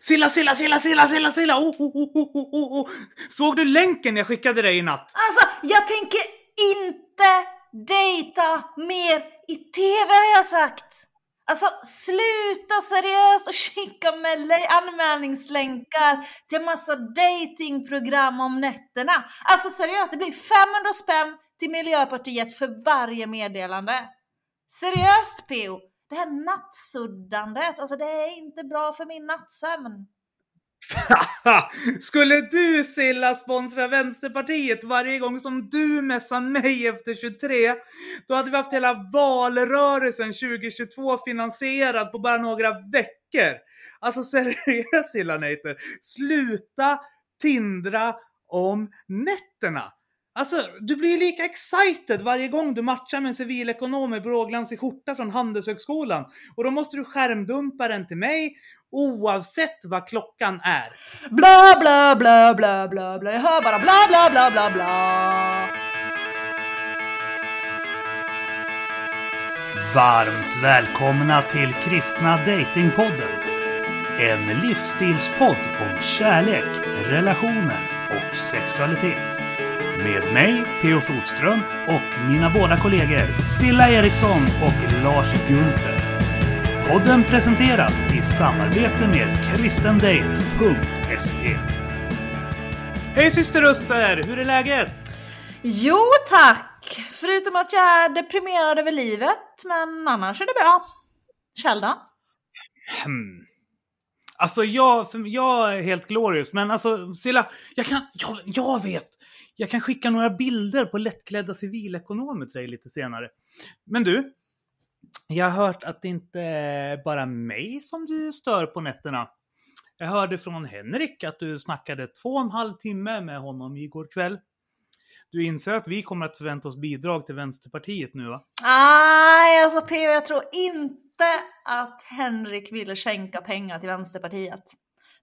Silla, Silla, Silla, Silla, Silla, Silla! Oh, oh, oh, oh, oh, oh, oh. Såg du länken jag skickade dig i natt? Alltså, jag tänker inte dejta mer i TV har jag sagt. Alltså sluta seriöst och skicka med anmälningslänkar till massa datingprogram om nätterna. Alltså seriöst, det blir 500 spänn till Miljöpartiet för varje meddelande. Seriöst PO, det här nattsuddandet, alltså det är inte bra för min nattsömn. Skulle du Silla sponsra Vänsterpartiet varje gång som du messar mig efter 23, då hade vi haft hela valrörelsen 2022 finansierad på bara några veckor. Alltså seriöst Silla Nater, sluta tindra om nätterna. Alltså, du blir lika excited varje gång du matchar med en civilekonom med blåglansig skjorta från Handelshögskolan. Och då måste du skärmdumpa den till mig oavsett vad klockan är. Bla, bla, bla, bla, bla, bla. Jag hör bara bla, bla, bla, bla, bla. Varmt välkomna till Kristna Datingpodden. En livsstilspodd om kärlek, relationer och sexualitet. Med mig, P.O. Flodström, och mina båda kollegor Silla Eriksson och Lars Gunther. Podden presenteras i samarbete med kristendate.se. Hej systerröster! Hur är läget? Jo tack! Förutom att jag är deprimerad över livet, men annars är det bra. Själv då? Hmm. Alltså jag, jag är helt glorious, men alltså Silla, jag kan, jag, jag vet! Jag kan skicka några bilder på lättklädda civilekonomer till dig lite senare. Men du, jag har hört att det inte är bara mig som du stör på nätterna. Jag hörde från Henrik att du snackade två och en halv timme med honom igår kväll. Du inser att vi kommer att förvänta oss bidrag till Vänsterpartiet nu va? Nej, alltså P.O. jag tror inte att Henrik ville skänka pengar till Vänsterpartiet.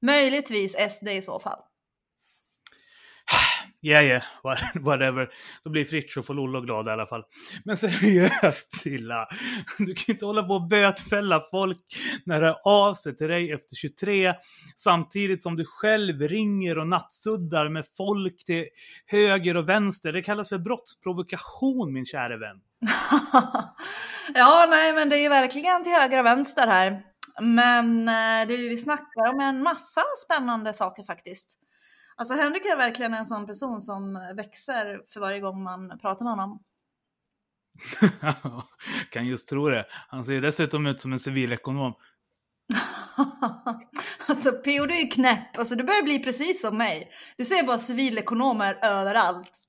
Möjligtvis SD i så fall yeah, yeah, whatever. Då blir Fritiof och Lollo glada i alla fall. Men seriöst Silla, du kan ju inte hålla på och bötfälla folk när det av sig till dig efter 23 samtidigt som du själv ringer och nattsuddar med folk till höger och vänster. Det kallas för brottsprovokation min käre vän. ja, nej, men det är ju verkligen till höger och vänster här. Men eh, det vi snackar om en massa spännande saker faktiskt. Alltså Henrik är verkligen en sån person som växer för varje gång man pratar med honom. kan just tro det. Han ser dessutom ut som en civilekonom. alltså P.O. du är ju knäpp. Alltså du börjar bli precis som mig. Du ser bara civilekonomer överallt.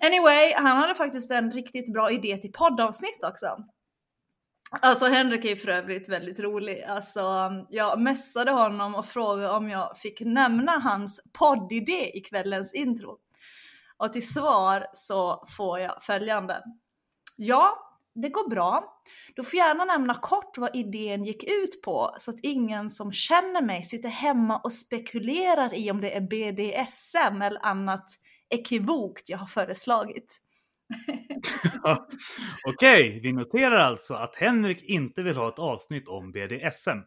Anyway, han hade faktiskt en riktigt bra idé till poddavsnitt också. Alltså Henrik är ju för övrigt väldigt rolig. Alltså, jag messade honom och frågade om jag fick nämna hans poddidé i kvällens intro. Och till svar så får jag följande. Ja, det går bra. Du får gärna nämna kort vad idén gick ut på så att ingen som känner mig sitter hemma och spekulerar i om det är BDSM eller annat ekivokt jag har föreslagit. Okej, okay, vi noterar alltså att Henrik inte vill ha ett avsnitt om BDSM.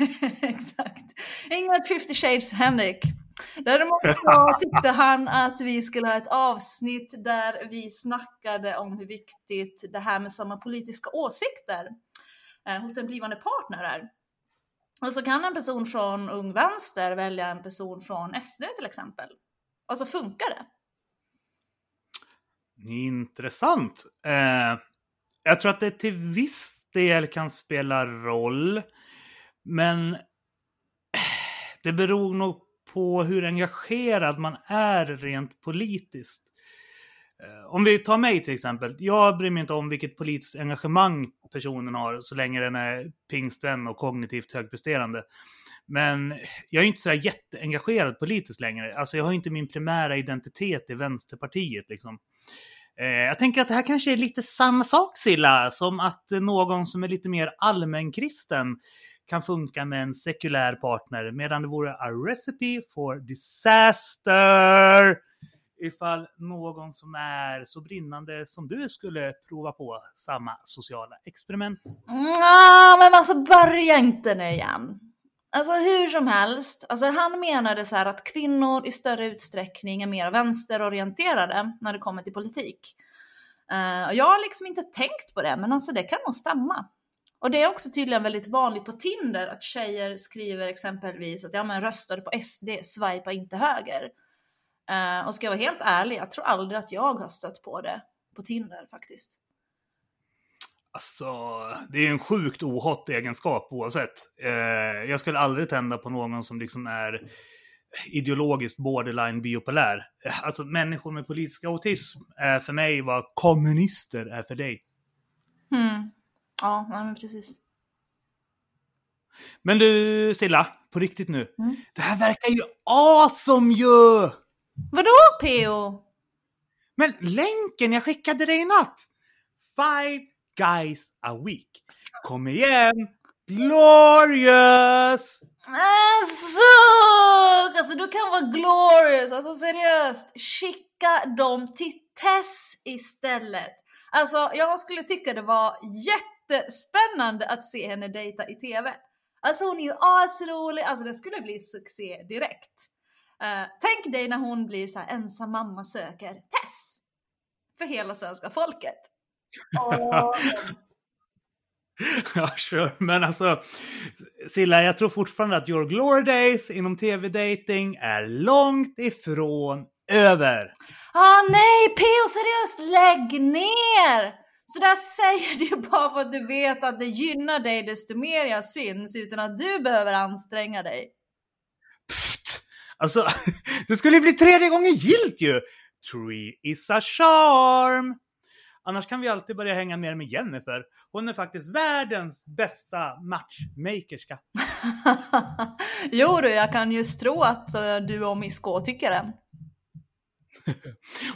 Exakt. Inget 50 shades Henrik. Däremot så tyckte han att vi skulle ha ett avsnitt där vi snackade om hur viktigt det här med samma politiska åsikter eh, hos en blivande partner är. Och så kan en person från Ung Vänster välja en person från SD till exempel. Och så funkar det. Intressant. Eh, jag tror att det till viss del kan spela roll. Men det beror nog på hur engagerad man är rent politiskt. Eh, om vi tar mig till exempel. Jag bryr mig inte om vilket politiskt engagemang personen har så länge den är pingstvän och kognitivt högpresterande. Men jag är inte så jätteengagerad politiskt längre. Alltså jag har inte min primära identitet i Vänsterpartiet liksom. Eh, jag tänker att det här kanske är lite samma sak Silla, som att någon som är lite mer allmänkristen kan funka med en sekulär partner, medan det vore a recipe for disaster ifall någon som är så brinnande som du skulle prova på samma sociala experiment. Mm, men alltså börja inte nu igen. Alltså hur som helst, alltså han menade så här att kvinnor i större utsträckning är mer vänsterorienterade när det kommer till politik. Uh, och jag har liksom inte tänkt på det, men alltså det kan nog stämma. Och det är också tydligen väldigt vanligt på Tinder att tjejer skriver exempelvis att ja men röstade på SD, swipa inte höger. Uh, och ska jag vara helt ärlig, jag tror aldrig att jag har stött på det på Tinder faktiskt. Alltså, det är en sjukt ohot egenskap oavsett. Eh, jag skulle aldrig tända på någon som liksom är ideologiskt borderline biopolär. Eh, alltså människor med politisk autism är för mig vad kommunister är för dig. Mm. Ja, men precis. Men du Silla, på riktigt nu. Mm. Det här verkar ju awesome ju! Vadå PO? Men länken jag skickade dig i natt! Five guys a week. Kom igen! Glorious! Men! Alltså du kan vara glorious, alltså seriöst. Skicka dem till Tess istället. Alltså jag skulle tycka det var jättespännande att se henne dejta i TV. Alltså hon är ju asrolig, alltså det skulle bli succé direkt. Uh, tänk dig när hon blir så här ensam mamma söker Tess. För hela svenska folket. Oh. ja, sure. Men alltså, Silla, jag tror fortfarande att your glory days inom tv-dating är långt ifrån över. Ah, nej, P.O. seriöst, lägg ner! Så där säger du bara för att du vet att det gynnar dig desto mer jag syns utan att du behöver anstränga dig. Pft! Alltså, det skulle bli tredje gången gilt ju! Tree is a charm! Annars kan vi alltid börja hänga mer med Jennifer. Hon är faktiskt världens bästa matchmakerska. jo du, jag kan just tro att uh, du och Miss K tycker det.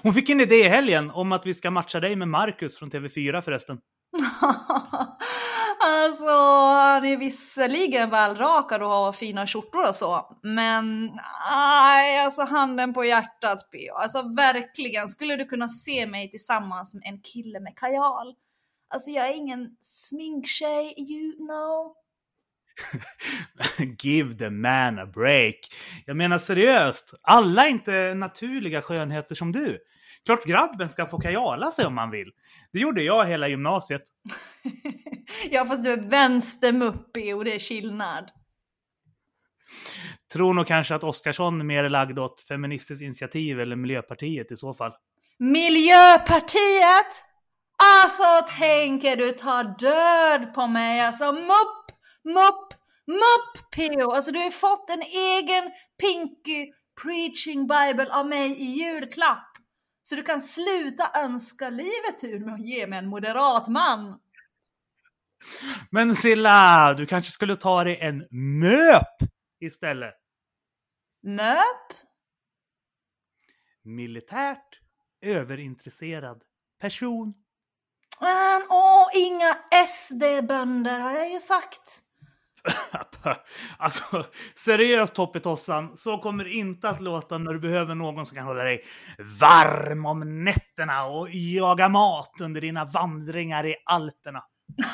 Hon fick en idé i helgen om att vi ska matcha dig med Marcus från TV4 förresten. alltså, han är visserligen välrakad och har fina skjortor och så, men nej, alltså handen på hjärtat P.O. Alltså verkligen, skulle du kunna se mig tillsammans med en kille med kajal? Alltså jag är ingen sminktjej, you know. Give the man a break. Jag menar seriöst, alla är inte naturliga skönheter som du. Klart grabben ska få kajala sig om han vill. Det gjorde jag hela gymnasiet. ja, fast du är vänstermuppig och det är skillnad. Tror nog kanske att Oskarsson är mer lagd åt Feministiskt initiativ eller Miljöpartiet i så fall. Miljöpartiet? Alltså tänker du ta död på mig? Alltså mupp, mupp, mupp PO! Alltså du har fått en egen Pinky Preaching Bible av mig i julklapp. Så du kan sluta önska livet ur med att ge mig en moderat man. Men Silla, du kanske skulle ta dig en MÖP istället? MÖP? Militärt överintresserad person. Men åh, inga SD-bönder har jag ju sagt. alltså, seriöst Toppetossan, så kommer det inte att låta när du behöver någon som kan hålla dig varm om nätterna och jaga mat under dina vandringar i Alperna.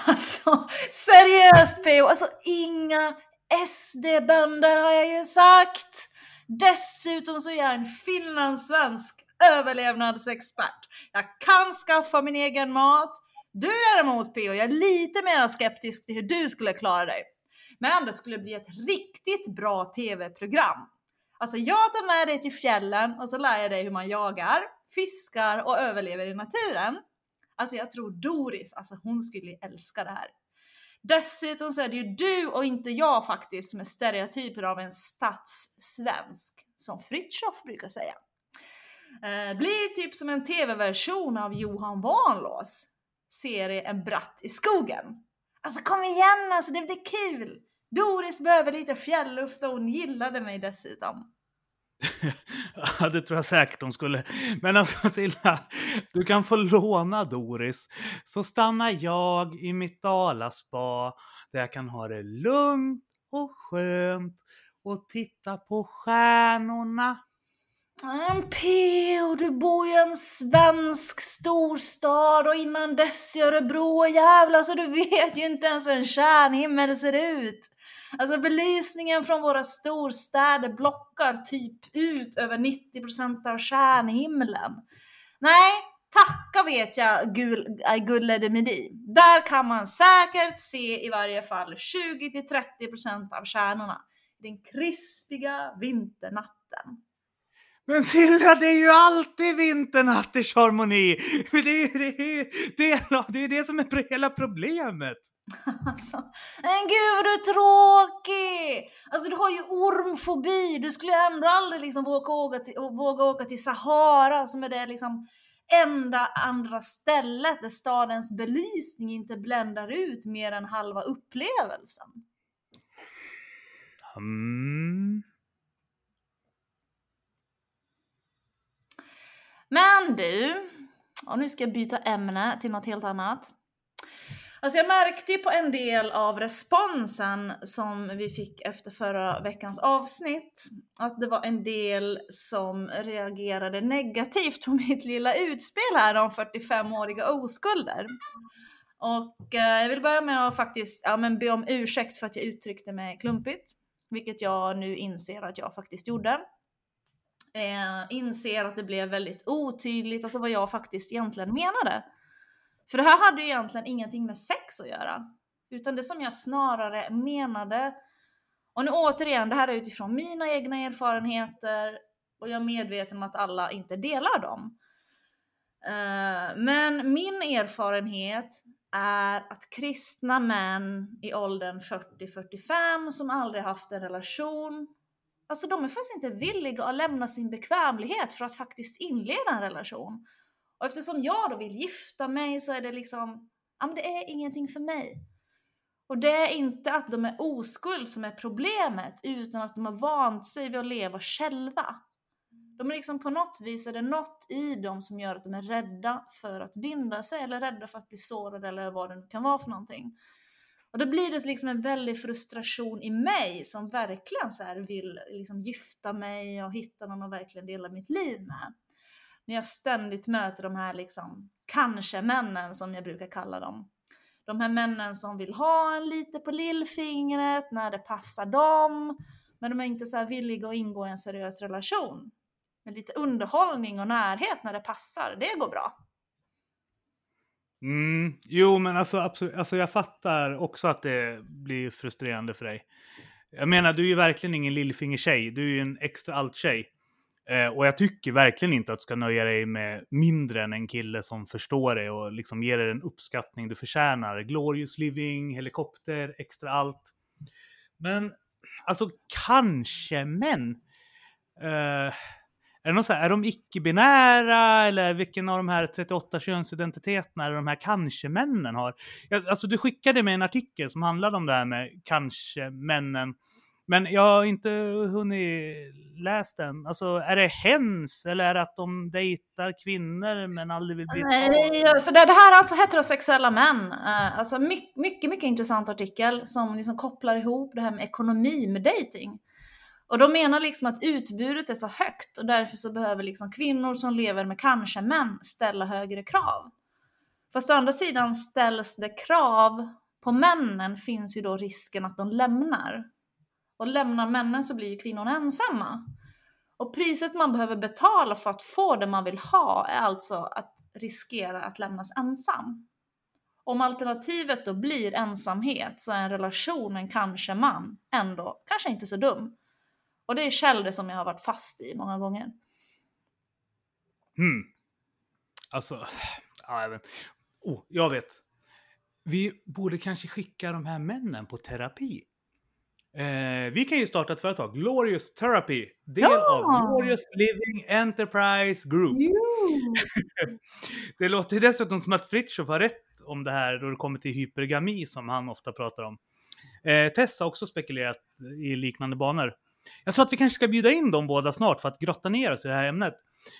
Alltså, seriöst PO, alltså inga SD-bönder har jag ju sagt. Dessutom så är jag en finlandssvensk överlevnadsexpert. Jag kan skaffa min egen mat. Du däremot PO, jag är lite mer skeptisk till hur du skulle klara dig. Men det skulle bli ett riktigt bra tv-program. Alltså jag tar med dig till fjällen och så lär jag dig hur man jagar, fiskar och överlever i naturen. Alltså jag tror Doris, alltså hon skulle älska det här. Dessutom så är det ju du och inte jag faktiskt som är stereotyper av en stadssvensk, som Fritiof brukar säga. Eh, blir typ som en tv-version av Johan Vanlås serie En bratt i skogen. Alltså kom igen alltså, det blir kul! Doris behöver lite fjälluft och hon gillade mig dessutom. ja, det tror jag säkert hon skulle. Men alltså Silla, du kan få låna Doris. Så stannar jag i mitt dalaspa där jag kan ha det lugnt och skönt och titta på stjärnorna. Men P.O. du bor ju i en svensk storstad och innan dess i Örebro och jävlar så du vet ju inte ens hur en kärnhimmel ser ut. Alltså belysningen från våra storstäder blockar typ ut över 90% av stjärnhimlen. Nej, tacka vet jag gul, äh, Gulle Midi. Där kan man säkert se i varje fall 20-30% av stjärnorna. Den krispiga vinternatten. Men Silla, det är ju alltid vinternatt i Charmonix! Det är det, är, det, är, det, är det som är hela problemet. Alltså, men gud vad du är tråkig! Alltså du har ju ormfobi, du skulle ju ändå aldrig liksom våga åka till, våga åka till Sahara som är det liksom enda andra stället där stadens belysning inte bländar ut mer än halva upplevelsen. Mm. Men du, och nu ska jag byta ämne till något helt annat. Alltså jag märkte ju på en del av responsen som vi fick efter förra veckans avsnitt att det var en del som reagerade negativt på mitt lilla utspel här om 45-åriga oskulder. Och eh, jag vill börja med att faktiskt ja, men be om ursäkt för att jag uttryckte mig klumpigt, vilket jag nu inser att jag faktiskt gjorde. Eh, inser att det blev väldigt otydligt att det var jag faktiskt egentligen menade. För det här hade ju egentligen ingenting med sex att göra. Utan det som jag snarare menade, och nu återigen, det här är utifrån mina egna erfarenheter och jag är medveten om att alla inte delar dem. Eh, men min erfarenhet är att kristna män i åldern 40-45 som aldrig haft en relation, alltså de är faktiskt inte villiga att lämna sin bekvämlighet för att faktiskt inleda en relation. Och eftersom jag då vill gifta mig så är det liksom, ja men det är ingenting för mig. Och det är inte att de är oskuld som är problemet, utan att de har vant sig vid att leva själva. De är liksom på något vis, är det något i dem som gör att de är rädda för att binda sig, eller rädda för att bli sårade, eller vad det nu kan vara för någonting. Och då blir det liksom en väldig frustration i mig som verkligen så vill liksom gifta mig och hitta någon att verkligen dela mitt liv med när jag ständigt möter de här liksom kanske-männen som jag brukar kalla dem. De här männen som vill ha en lite på lillfingret när det passar dem, men de är inte så villiga att ingå i en seriös relation. Men lite underhållning och närhet när det passar, det går bra. Mm, jo, men alltså, absolut, alltså jag fattar också att det blir frustrerande för dig. Jag menar, du är ju verkligen ingen lillfingertjej. Du är ju en extra allt-tjej. Eh, och jag tycker verkligen inte att du ska nöja dig med mindre än en kille som förstår dig och liksom ger dig den uppskattning du förtjänar. Glorious living, helikopter, extra allt. Men alltså kanske män. Eh, är, det så här, är de icke-binära eller vilken av de här 38 könsidentiteterna är de här kanske-männen har? Jag, alltså du skickade mig en artikel som handlade om det här med kanske-männen. Men jag har inte hunnit läsa den. Alltså, är det hens eller är det att de dejtar kvinnor men aldrig vill bli Nej, alltså det, det här är alltså heterosexuella män. Uh, alltså mycket, mycket, mycket intressant artikel som liksom kopplar ihop det här med ekonomi med dating. Och de menar liksom att utbudet är så högt och därför så behöver liksom kvinnor som lever med kanske-män ställa högre krav. Fast å andra sidan ställs det krav på männen finns ju då risken att de lämnar. Och lämnar männen så blir ju kvinnorna ensamma. Och priset man behöver betala för att få det man vill ha är alltså att riskera att lämnas ensam. Om alternativet då blir ensamhet så är en relation med en kanske man ändå kanske inte så dum. Och det är Kjell det som jag har varit fast i många gånger. Hmm. Alltså, ja, jag vet. Oh, jag vet. Vi borde kanske skicka de här männen på terapi. Eh, vi kan ju starta ett företag, Glorious Therapy, del ja! av Glorious Living Enterprise Group. det låter dessutom som att Fritiof har rätt om det här då det kommer till hypergami som han ofta pratar om. Eh, Tess har också spekulerat i liknande banor. Jag tror att vi kanske ska bjuda in dem båda snart för att grotta ner oss i det här ämnet.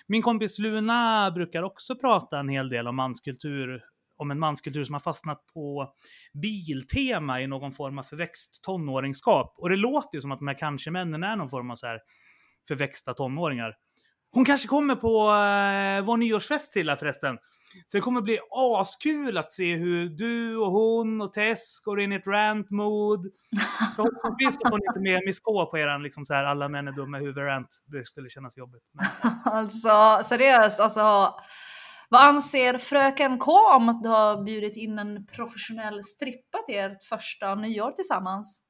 Min kompis Luna brukar också prata en hel del om manskultur om en manskultur som har fastnat på biltema i någon form av förväxt tonåringskap. Och det låter ju som att de här kanske-männen är någon form av så här förväxta tonåringar. Hon kanske kommer på eh, vår nyårsfest till förresten. Så det kommer bli askul att se hur du och hon och Tess går in i ett rant-mood. Förhoppningsvis så får ni inte med Miss K på eran liksom så här alla män är dumma huvud-rant. Det skulle kännas jobbigt. Men... alltså seriöst, alltså. Vad anser fröken K om att du har bjudit in en professionell strippa till ert första nyår tillsammans?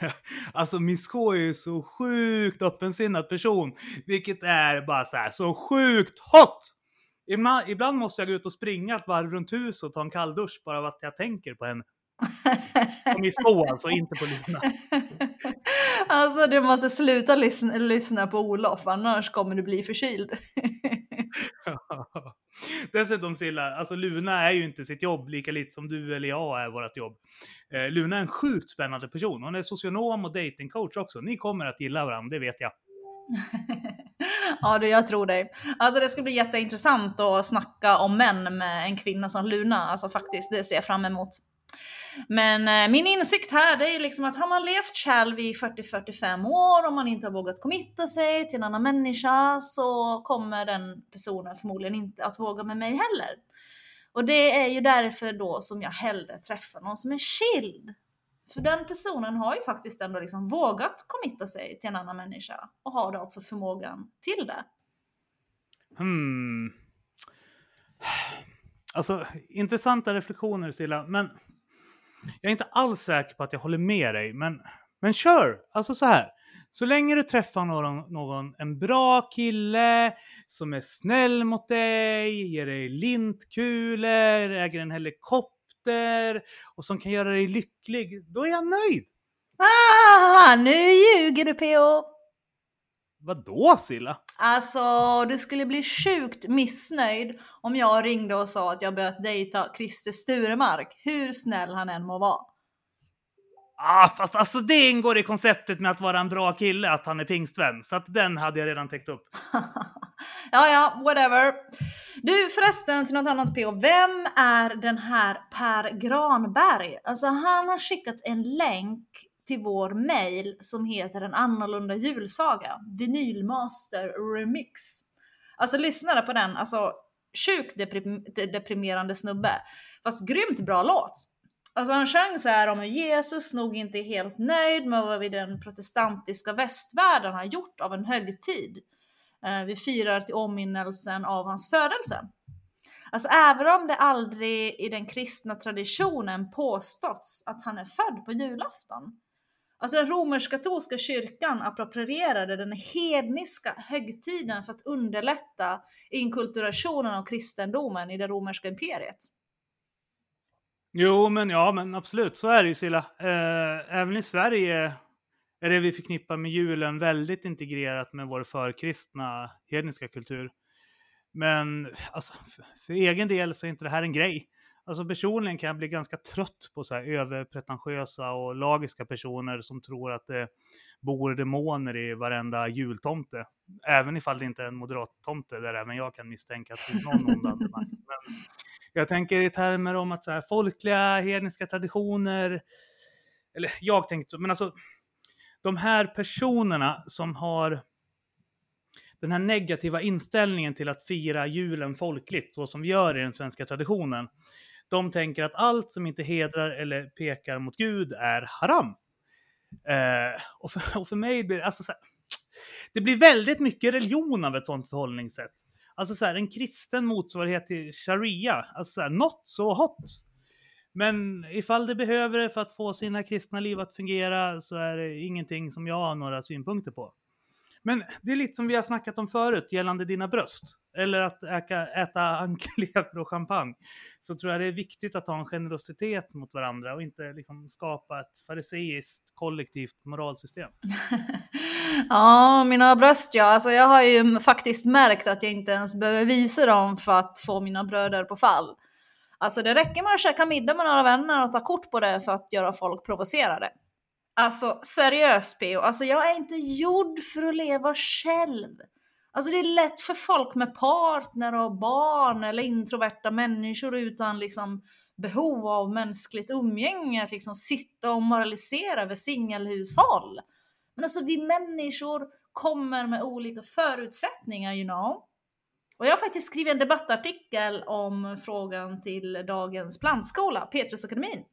alltså Miss K är ju så sjukt öppensinnad person, vilket är bara så här så sjukt hot! Ibland, måste jag gå ut och springa ett varv runt huset och ta en kalldusch bara för att jag tänker på henne. På Miss K alltså, inte på Lina. alltså du måste sluta lyssna, lyssna på Olof, annars kommer du bli förkyld. Dessutom Silla, alltså Luna är ju inte sitt jobb lika lite som du eller jag är vårt jobb. Eh, Luna är en sjukt spännande person. Hon är socionom och datingcoach också. Ni kommer att gilla varandra, det vet jag. ja du, jag tror dig. Alltså det ska bli jätteintressant att snacka om män med en kvinna som Luna. Alltså faktiskt, det ser jag fram emot. Men eh, min insikt här det är liksom att har man levt själv i 40-45 år och man inte har vågat committa sig till en annan människa så kommer den personen förmodligen inte att våga med mig heller. Och det är ju därför då som jag hellre träffar någon som är chill. För den personen har ju faktiskt ändå liksom vågat committa sig till en annan människa och har då alltså förmågan till det. Hmm. Alltså, intressanta reflektioner Silla, men jag är inte alls säker på att jag håller med dig, men, men kör! Alltså så här. Så länge du träffar någon, någon, en bra kille som är snäll mot dig, ger dig lintkulor, äger en helikopter och som kan göra dig lycklig, då är jag nöjd. Ah, nu ljuger du PO! Vadå Silla? Alltså, du skulle bli sjukt missnöjd om jag ringde och sa att jag börjat dejta Christer Sturemark, hur snäll han än må vara. Ah, fast alltså det ingår i konceptet med att vara en bra kille, att han är pingstvän. Så att den hade jag redan täckt upp. ja, ja, whatever. Du förresten, till något annat PO. Vem är den här Per Granberg? Alltså han har skickat en länk till vår mail som heter En annorlunda julsaga, Vinylmaster Remix. Alltså lyssnade på den, alltså sjukt deprim deprimerande snubbe. Fast grymt bra låt. Alltså han sjöng så här om hur Jesus nog inte är helt nöjd med vad vi den protestantiska västvärlden har gjort av en högtid. Eh, vi firar till åminnelsen av hans födelse. Alltså även om det aldrig i den kristna traditionen påståtts att han är född på julafton, Alltså den romersk-katolska kyrkan approprierade den hedniska högtiden för att underlätta inkulturationen av kristendomen i det romerska imperiet. Jo, men ja, men absolut, så är det ju Silla. Eh, även i Sverige är det vi förknippar med julen väldigt integrerat med vår förkristna hedniska kultur. Men alltså, för, för egen del så är inte det här en grej. Alltså personligen kan jag bli ganska trött på så här överpretentiösa och lagiska personer som tror att det bor demoner i varenda jultomte. Även ifall det inte är en moderat-tomte där även jag kan misstänka att det finns någon ond andemark. Men jag tänker i termer om att så här, folkliga hedniska traditioner, eller jag tänkte så, men alltså de här personerna som har den här negativa inställningen till att fira julen folkligt, så som vi gör i den svenska traditionen, de tänker att allt som inte hedrar eller pekar mot Gud är haram. Eh, och, för, och, för, mig blir alltså så här, det blir väldigt mycket religion av ett sånt förhållningssätt. Alltså så här, en kristen motsvarighet till sharia, alltså så här, not so hot. Men ifall det behöver det för att få sina kristna liv att fungera så är det ingenting som jag har några synpunkter på. Men det är lite som vi har snackat om förut gällande dina bröst. Eller att äka, äta anklever och champagne. Så tror jag det är viktigt att ha en generositet mot varandra och inte liksom skapa ett fariseiskt kollektivt moralsystem. ja, mina bröst ja. Alltså jag har ju faktiskt märkt att jag inte ens behöver visa dem för att få mina bröder på fall. Alltså det räcker med att käka middag med några vänner och ta kort på det för att göra folk provocerade. Alltså seriöst PO, alltså jag är inte gjord för att leva själv. Alltså det är lätt för folk med partner och barn eller introverta människor utan liksom behov av mänskligt umgänge att liksom sitta och moralisera över singelhushåll. Men alltså vi människor kommer med olika förutsättningar, you know. Och jag har faktiskt skrivit en debattartikel om frågan till dagens plantskola, Petrusakademin.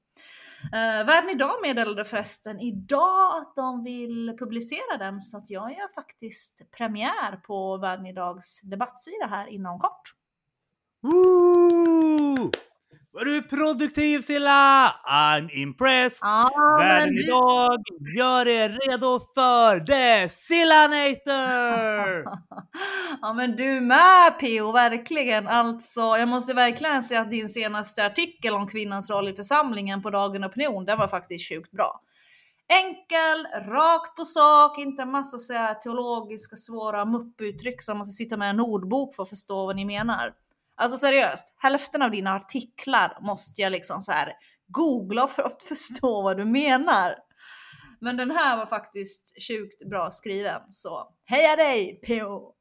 Uh, Världen idag meddelade förresten idag att de vill publicera den så att jag gör faktiskt premiär på Världen idags debattsida här inom kort. Woo! Var du produktiv Silla? I'm impressed! Ja, Världen men idag gör er redo för The Sillanator! ja men du med Pio, verkligen. Alltså, jag måste verkligen säga att din senaste artikel om kvinnans roll i församlingen på Dagen Opinion, den var faktiskt sjukt bra. Enkel, rakt på sak, inte en massa så här, teologiska svåra mupputtryck som man måste sitta med en ordbok för att förstå vad ni menar. Alltså seriöst, hälften av dina artiklar måste jag liksom så här googla för att förstå vad du menar. Men den här var faktiskt sjukt bra skriven, så heja dig PO!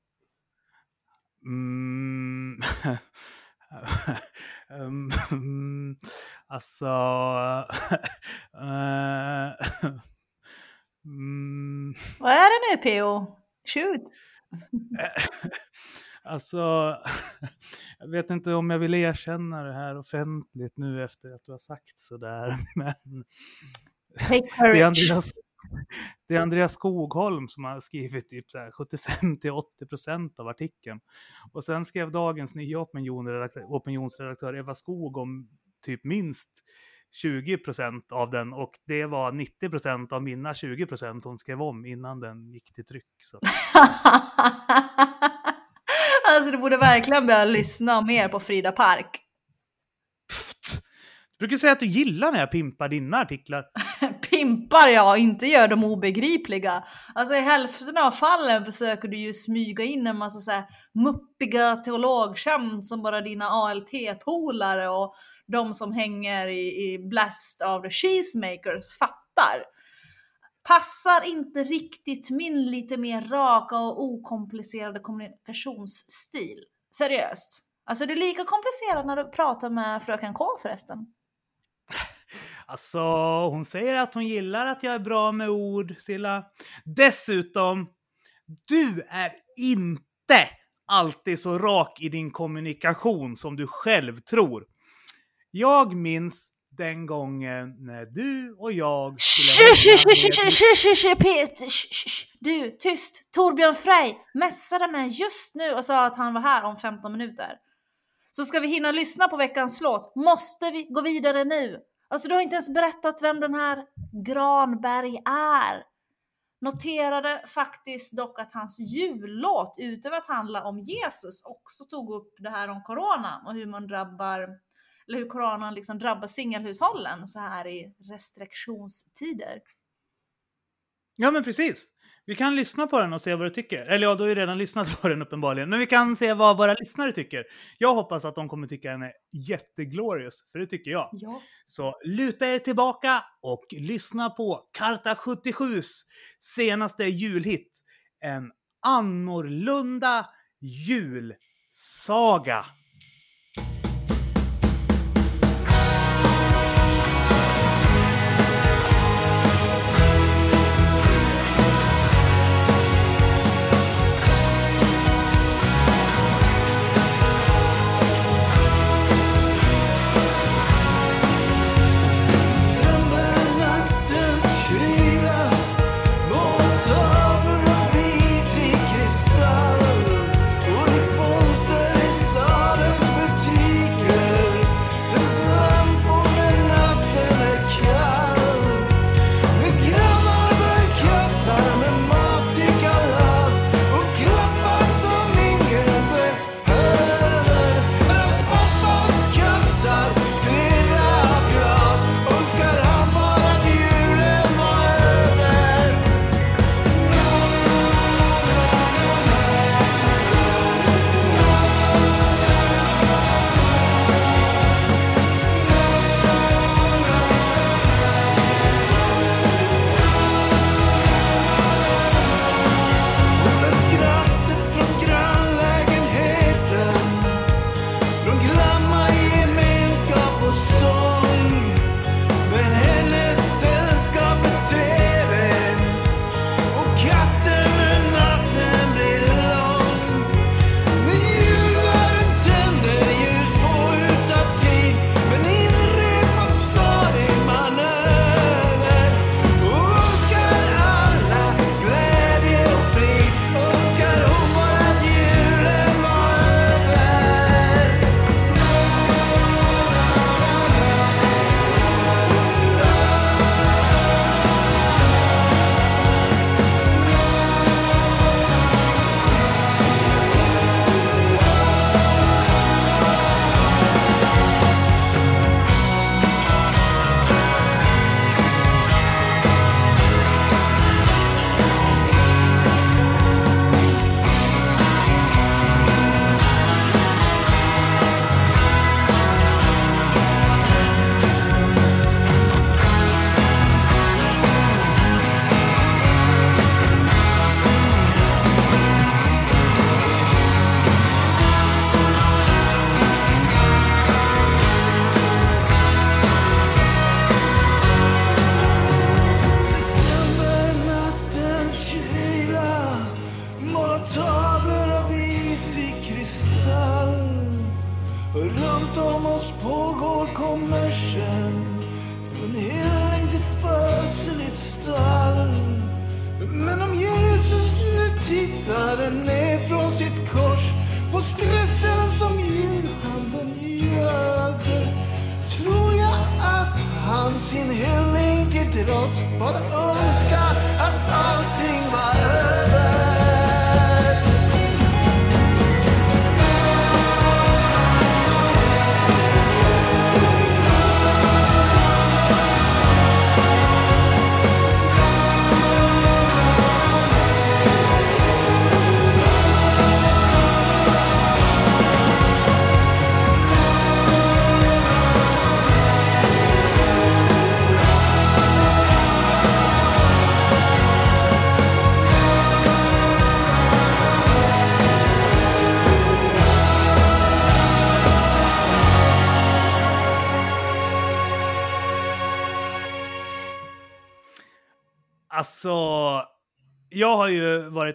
Mm. um, alltså... eh, mm, Vad är det nu PO? Shoot! Alltså, jag vet inte om jag vill erkänna det här offentligt nu efter att du har sagt sådär, men det är! Andreas, det är Andreas Skogholm som har skrivit typ så här 75-80% av artikeln. Och sen skrev Dagens Nya opinionsredaktör, opinionsredaktör Eva Skog om typ minst 20% av den och det var 90% av mina 20% hon skrev om innan den gick till tryck. Så. alltså du borde verkligen börja lyssna mer på Frida Park. Pft! Du brukar säga att du gillar när jag pimpar dina artiklar. Pimpar jag, inte gör dem obegripliga. Alltså i hälften av fallen försöker du ju smyga in en massa så här muppiga teologskämt som bara dina ALT-polare och de som hänger i, i Blast of the Cheesemakers fattar. Passar inte riktigt min lite mer raka och okomplicerade kommunikationsstil. Seriöst. Alltså det är lika komplicerat när du pratar med fröken K förresten. Alltså, hon säger att hon gillar att jag är bra med ord, Silla. Dessutom, du är inte alltid så rak i din kommunikation som du själv tror. Jag minns den gången när du och jag shh, shh, shh. Du, tyst! Torbjörn Frey messade mig just nu och sa att han var här om 15 minuter. Så ska vi hinna lyssna på veckans låt måste vi gå vidare nu. Alltså du har inte ens berättat vem den här Granberg är. Noterade faktiskt dock att hans jullåt, utöver att handla om Jesus, också tog upp det här om corona och hur man drabbar, eller hur coronan liksom drabbar singelhushållen så här i restriktionstider. Ja, men precis. Vi kan lyssna på den och se vad du tycker. Eller ja, du har ju redan lyssnat på den uppenbarligen. Men vi kan se vad våra lyssnare tycker. Jag hoppas att de kommer tycka den är jätteglorious, för det tycker jag. Ja. Så luta er tillbaka och lyssna på Karta 77s senaste julhit. En annorlunda julsaga.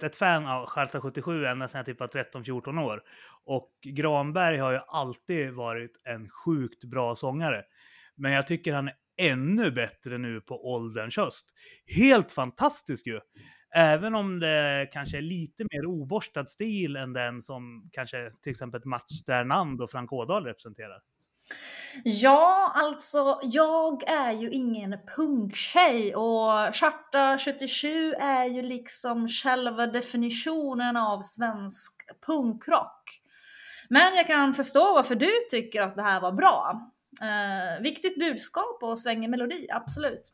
Varit ett fan av Charta 77 ända sedan jag typ var 13-14 år. Och Granberg har ju alltid varit en sjukt bra sångare. Men jag tycker han är ännu bättre nu på ålderns höst. Helt fantastisk ju! Även om det kanske är lite mer oborstad stil än den som kanske till exempel Mats Sternand och Frank Ådahl representerar. Ja, alltså jag är ju ingen punktjej och Charta 77 är ju liksom själva definitionen av svensk punkrock. Men jag kan förstå varför du tycker att det här var bra. Eh, viktigt budskap och svängig melodi, absolut.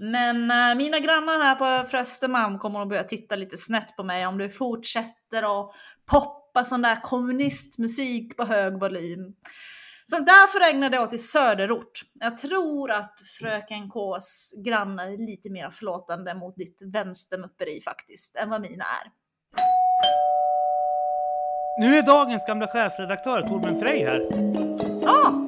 Men eh, mina grannar här på Fröstermalm kommer att börja titta lite snett på mig om du fortsätter att poppa sån där kommunistmusik på hög volym. Så därför ägnade jag till söderort. Jag tror att fröken Ks grannar är lite mer förlåtande mot ditt vänstermupperi faktiskt, än vad mina är. Nu är dagens gamla chefredaktör Torbjörn Frey här. Ja, ah,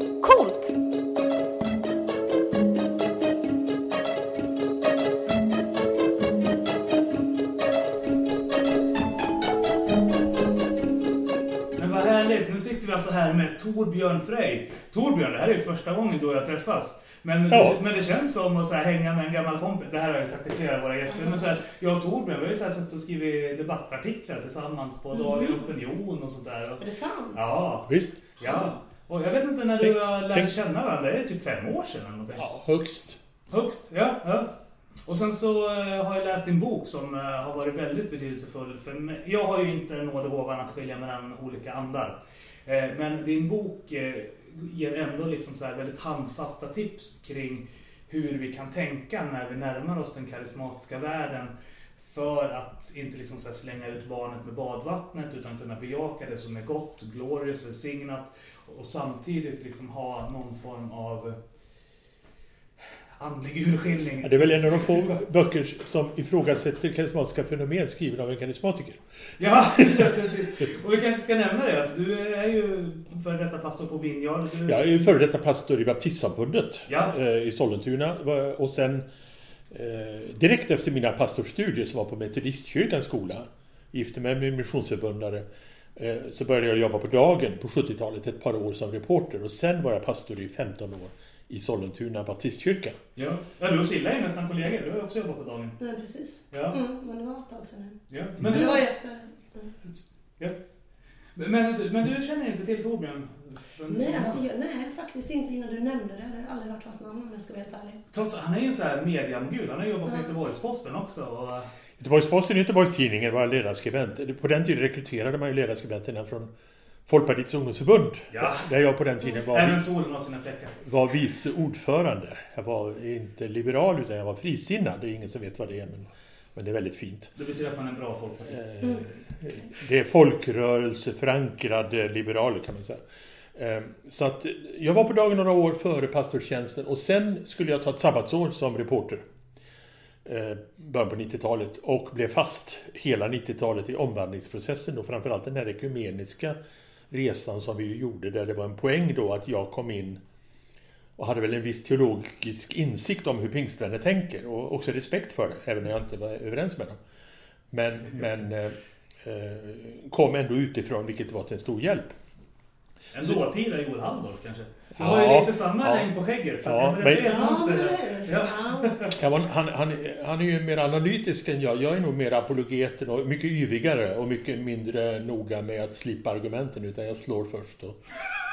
vi alltså här med Torbjörn Frey. Torbjörn, det här är ju första gången du och jag träffas. Men, Ja. men det känns som att så här, hänga med en gammal kompis. Det här har jag ju sagt till flera av våra gäster. Men så här, jag och Torbjörn, vi har ju så här suttit och skrivit debattartiklar tillsammans på Dagen Opinion och sånt där. Är det sant? Ja, Visst? ja. Och jag vet inte när du Tänk- har lärt tänk- känna varandra. Det är typ fem år sedan eller någonting. Ja, högst. Högst, ja. ja. Och sen så eh, har jag läst din bok som eh, har varit väldigt betydelsefull för mig. Jag har ju inte nådegåvan att skilja mellan olika andar. Eh, men din bok eh, ger ändå liksom så här väldigt handfasta tips kring hur vi kan tänka när vi närmar oss den karismatiska världen. För att inte liksom så här slänga ut barnet med badvattnet utan kunna bejaka det som är gott, glorious, välsignat. Och samtidigt liksom ha någon form av andlig urskiljning. Ja, det är väl en av de få böcker som ifrågasätter karismatiska fenomen skriven av en karismatiker. Ja, precis. Och vi kanske ska nämna det att du är ju före detta pastor på Vinjard. Du... Jag är ju före detta pastor i baptistsamfundet Ja. eh, i Sollentuna. Och sen eh, direkt efter mina pastorstudier som var på Metodistkyrkans skola, gifte mig med en missionsförbundare, eh, så började jag jobba på dagen på 70-talet ett par år som reporter och sen var jag pastor i 15 år i Sollentuna baptistkyrka. Ja. ja, du och Silla är nästan kollegor. Du har också jobbat på dagen. Nej, precis. Ja. Mm, men det var ett tag sedan nu. ja. Men, Men du, det var ju efter. ja. men, du, men du känner inte till Torbjörn? Från- Nej, alltså, jag, nej, faktiskt inte innan du nämnde det. Jag har aldrig hört hans namn om jag ska vara helt ärlig. Trots, han är ju så här mediamgud. Han har jobbat på Ja. Göteborgs-Posten också. Och, Göteborgs-Posten och Göteborgs-Tidningen var ledarskribent. På den tiden rekryterade man ju ledarskribenterna från Folkpartiets ungdomsförbund. Ja. Där jag på den tiden var, även solen har sina fläckar. var vice ordförande. Jag var inte liberal utan jag var frisinnad. Det är ingen som vet vad det är men, men det är väldigt fint. Det betyder att man är en bra folkpartist. Eh, Det är folkrörelseförankrade liberaler kan man säga. Eh, Så att jag var på dagen några år före pastorstjänsten och sen skulle jag ta ett sabbatsår som reporter. eh, Början på 90-talet och blev fast hela 90-talet i omvandlingsprocessen och framförallt den här ekumeniska resan som vi gjorde där det var en poäng då att jag kom in och hade väl en viss teologisk insikt om hur pingstvänner tänker och också respekt för det, även om jag inte var överens med dem. Men, men eh, eh kom ändå utifrån, vilket var till en stor hjälp. En dåtida Joel Halldorf kanske? Du Ja, har ju lite samma ja. längd på skägget. Så Ja, men- Ja? Ja. Ja. Ja, han, han, han är ju mer analytisk än jag. Jag är nog mer apologeten och mycket yvigare och mycket mindre noga med att slipa argumenten utan jag slår först och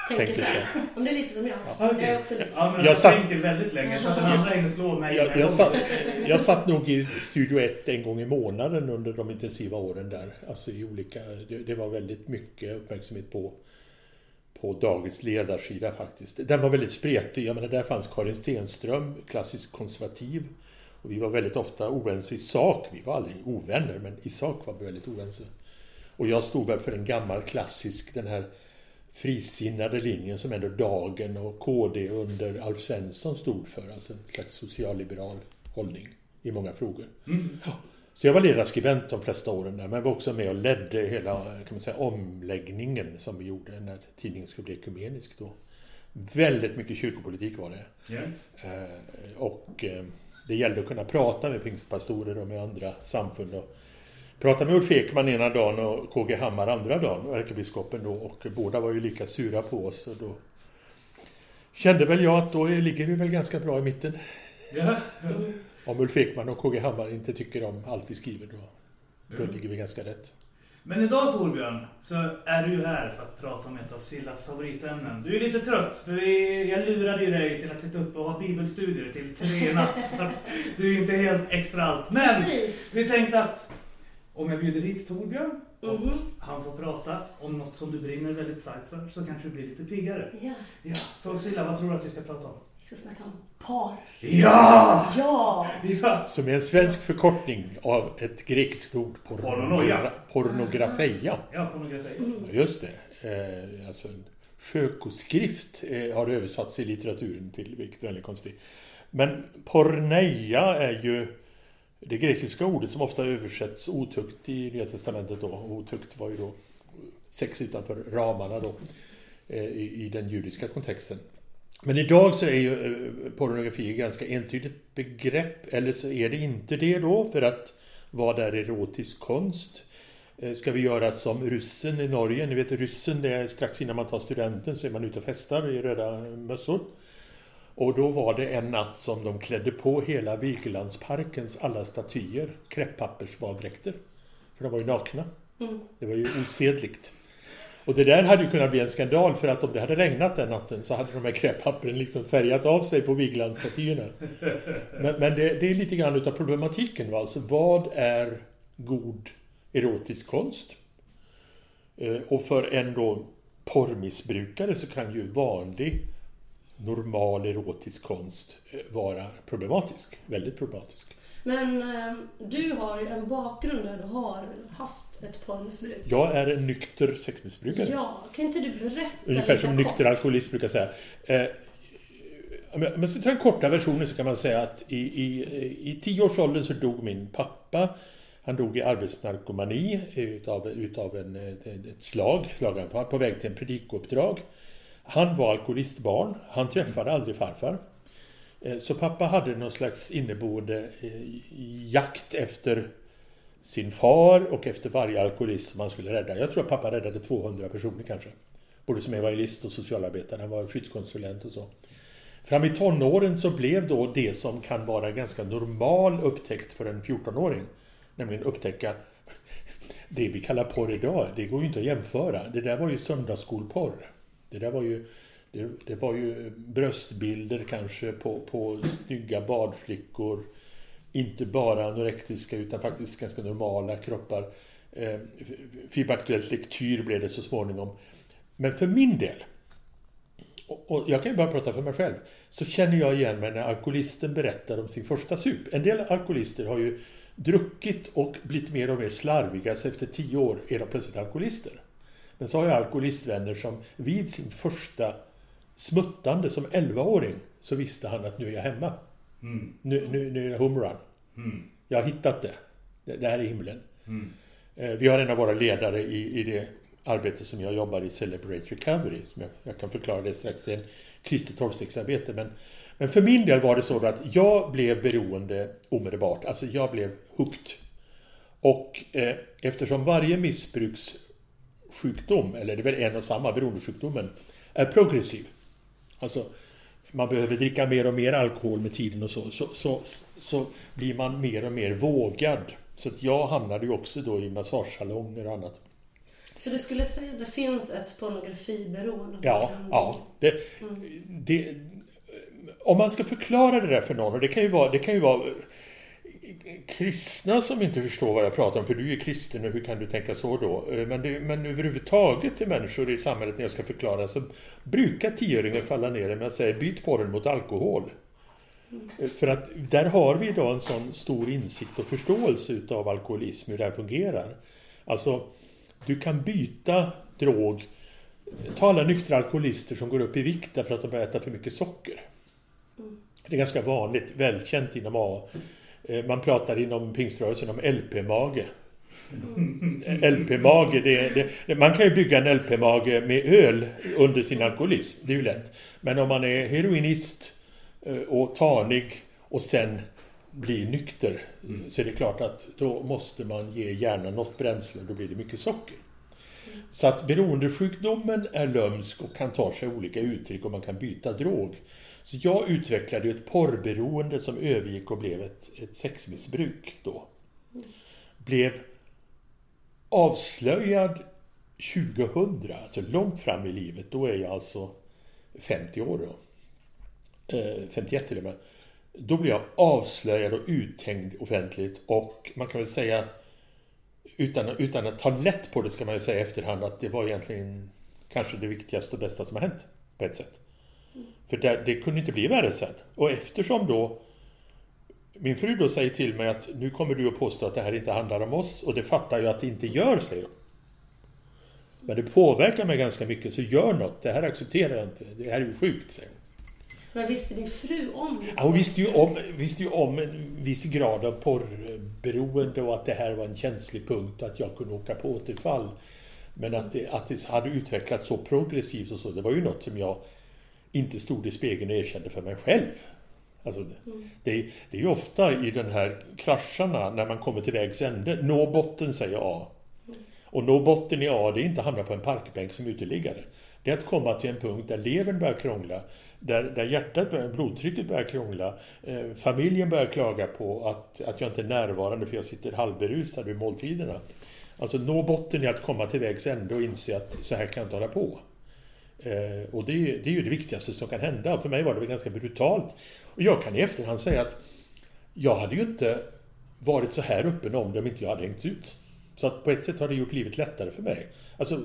tänker Tänkte så. Om det är lite som jag. Jag är också lite så. Ja, men Jag jag satt- tänker väldigt länge så att den andra hinner slå mig. Jag, jag, satt, jag satt nog i Studio 1 en gång i månaden under de intensiva åren där. Alltså i olika, det, det var väldigt mycket uppmärksamhet på, på Dagens ledarsida faktiskt. Den var väldigt spretig. Jag menar, där fanns Karin Stenström, klassisk konservativ. Och vi var väldigt ofta oense i sak. Vi var aldrig ovänner, men i sak var vi väldigt oense. Och jag stod väl för en gammal klassisk, den här frisinnade linjen som ändå Dagen och KD under Alf Svensson stod för. Alltså en slags socialliberal hållning i många frågor. Ja. Så jag var ledarskribent de flesta åren där, men var också med och ledde hela kan man säga, omläggningen som vi gjorde när tidningen skulle bli ekumenisk då. Väldigt mycket kyrkopolitik var det. Eh, och eh, det gällde att kunna prata med pingstpastorer och med andra samfund. Och prata med Ulf Ekman ena dagen och KG Hammar andra dagen, och ärkebiskopen då. Och båda var ju lika sura på oss. Och då kände väl jag att då ligger vi väl ganska bra i mitten. Ja. Om Ulf Ekman och KG Hammar inte tycker om allt vi skriver då, då Mm. ligger vi ganska rätt. Men idag Torbjörn, så är du här för att prata om ett av Sillas favoritämnen. Du är lite trött, för vi, jag lurade ju dig till att sitta uppe och ha bibelstudier till tre natt. Så att du är inte helt extra allt. Men Precis. vi tänkte att om jag bjuder hit Torbjörn och Mhm. han får prata om något som du brinner väldigt starkt för så kanske du blir lite piggare. Ja, Ja, så Silla, vad tror du att vi ska prata om? vi ska snacka om par. Ja! Ja! Ja! Som är en svensk förkortning av ett grekiskt ord. Pornonoia. Pornografeia. Ja, pornografi. Ja, Just det. Eh, alltså en sjökoskrift eh, har översatts i litteraturen till, vilket är väldigt konstigt. Men porneia är ju det grekiska ordet som ofta översätts otukt i Nya Testamentet då. Otukt var ju då sex utanför ramarna då eh, i, i den judiska kontexten. Men idag så är ju eh, pornografi ett ganska entydigt begrepp, eller så är det inte det då, för att vad är erotisk konst? Eh, ska vi göra som ryssen i Norge? Ni vet ryssen, det är strax innan man tar studenten så är man ute och festar i röda mössor. Och då var det en natt som de klädde på hela Vigelandsparkens alla statyer kräpppappersbaddräkter. För de var ju nakna. Det var ju osedligt. Och det där hade ju kunnat bli en skandal för att om det hade regnat den natten så hade de här kräppappren liksom färgat av sig på Vigelandsstatyerna. Men, men det, det är lite grann utav problematiken. Va? Alltså vad är god erotisk konst? Eh, Och för en då porrmissbrukare så kan ju vanlig normal erotisk konst eh, vara problematisk. Väldigt problematisk. Men eh, du har ju en bakgrund där du har haft ett porrmissbruk. Jag är en nykter sexmissbrukare. Ja, kan inte du berätta Ungefär lite som kort? nykter alkoholist brukar säga. Eh, Om jag, ska ta den korta versionen så kan man säga att i, i, i tio års åldern så dog min pappa. Han dog i arbetsnarkomani utav, utav en, ett ett slag, slaganfall, på väg till en predikouppdrag. Han var alkoholistbarn. Han träffade aldrig farfar. Eh, så pappa hade någon slags inneboende eh, jakt efter sin far och efter varje alkoholist som han skulle rädda. Jag tror att pappa räddade 200 personer kanske. Både som evangelist och socialarbetare. Han var skyddskonsulent och så. Fram i tonåren så blev då det som kan vara ganska normal upptäckt för en 14-åring. Nämligen upptäcka det vi kallar porr idag. Det går ju inte att jämföra. Det där var ju söndagsskolporr. Det där var ju det, det var ju bröstbilder kanske på, på snygga badflickor. Inte bara anorektiska utan faktiskt ganska normala kroppar. Eh, Fibaktuellt lektyr blev det så småningom. Men för min del, och, och jag kan ju bara prata för mig själv, så känner jag igen mig när alkoholisten berättar om sin första sup. En del alkoholister har ju druckit och blivit mer och mer slarviga, så efter tio år är de plötsligt alkoholister. Men så har jag alkoholistvänner som vid sin första smuttande som 11-åring så visste han att nu är jag hemma. Nu, nu, nu är det homerun. Jag har hittat det. det. Det här är himlen. Eh, Vi har en av våra ledare i, i det arbete som jag jobbar i, Celebrate Recovery. Som jag, jag kan förklara det strax. Det är en kristet tolvstegsarbete. Men, men för min del var det så att jag blev beroende omedelbart. Alltså jag blev hooked. Och eh, eftersom varje missbrukssjukdom, eller det är väl en och samma, beroendesjukdomen, är progressiv. Alltså, man behöver dricka mer och mer alkohol med tiden och så, så, så, så blir man mer och mer vågad. Så att jag hamnade ju också då i massagesalonger och annat. Så du skulle säga att det finns ett pornografiberoende? Ja, ja. Det, det, om man ska förklara det där för någon, och det kan ju vara, det kan ju vara kristna som inte förstår vad jag pratar om, för du är kristen och hur kan du tänka så då? Eh, Men, det, men överhuvudtaget till människor i samhället när jag ska förklara så brukar tioåringen falla ner med att säga byt porren mot alkohol. Eh, För att där har vi idag en sån stor insikt och förståelse utav alkoholism, hur det här fungerar. Alltså, du kan byta drog Ta alla nyktra alkoholister som går upp i vikt därför att de börjar äta för mycket socker. Det är ganska vanligt, välkänt inom A. Eh, Man pratar inom pingströrelsen om LP-mage. LP-mage, det, det, man kan ju bygga en LP-mage med öl under sin alkoholism, det är ju lätt. Men om man är heroinist eh, och tanig och sen blir nykter så är det klart att då måste man ge hjärnan något bränsle då blir det mycket socker. Så att beroendesjukdomen är lömsk och kan ta sig olika uttryck och man kan byta drog. Så jag utvecklade ju ett porrberoende som övergick och blev ett, ett sexmissbruk då. Blev avslöjad 2000, alltså långt fram i livet. Då är jag alltså 50 år då. Eh, 51 till och med. Då blev jag avslöjad och uthängd offentligt och man kan väl säga utan, utan att ta lätt på det ska man ju säga i efterhand att det var egentligen kanske det viktigaste och bästa som har hänt på ett sätt. För det, det kunde inte bli värre sen. Och eftersom då min fru då säger till mig att nu kommer du att påstå att det här inte handlar om oss och det fattar jag att det inte gör, säger hon. Men det påverkar mig ganska mycket, så gör något. Det här accepterar jag inte. Det här är ju sjukt, säger hon. Men visste din fru om det? Ja, hon visste ju, om, visste ju om en viss grad av porrberoende och att det här var en känslig punkt och att jag kunde åka på återfall. Men att det, att det hade utvecklats så progressivt och så, det var ju något som jag inte stod i spegeln och erkände för mig själv. Alltså, det, det, är- det är ju ofta i den här krascharna, när man kommer till vägs ände, nå botten säger A. Och nå botten i A, det är inte att hamna på en parkbänk som uteliggare. Det är att komma till en punkt där levern börjar krångla, där, där hjärtat börjar, blodtrycket börjar krångla, eh, familjen börjar klaga på att, att jag inte är närvarande för jag sitter halvberusad vid måltiderna. Alltså nå botten i att komma till vägs ände och inse att så här kan jag inte hålla på. Eh, och det, är- det är ju det viktigaste som kan hända. För mig var det väl ganska brutalt. Och jag kan i efterhand säga att jag hade ju inte varit så här öppen om det om inte jag hade hängts ut. Så att på ett sätt har det gjort livet lättare för mig. Alltså,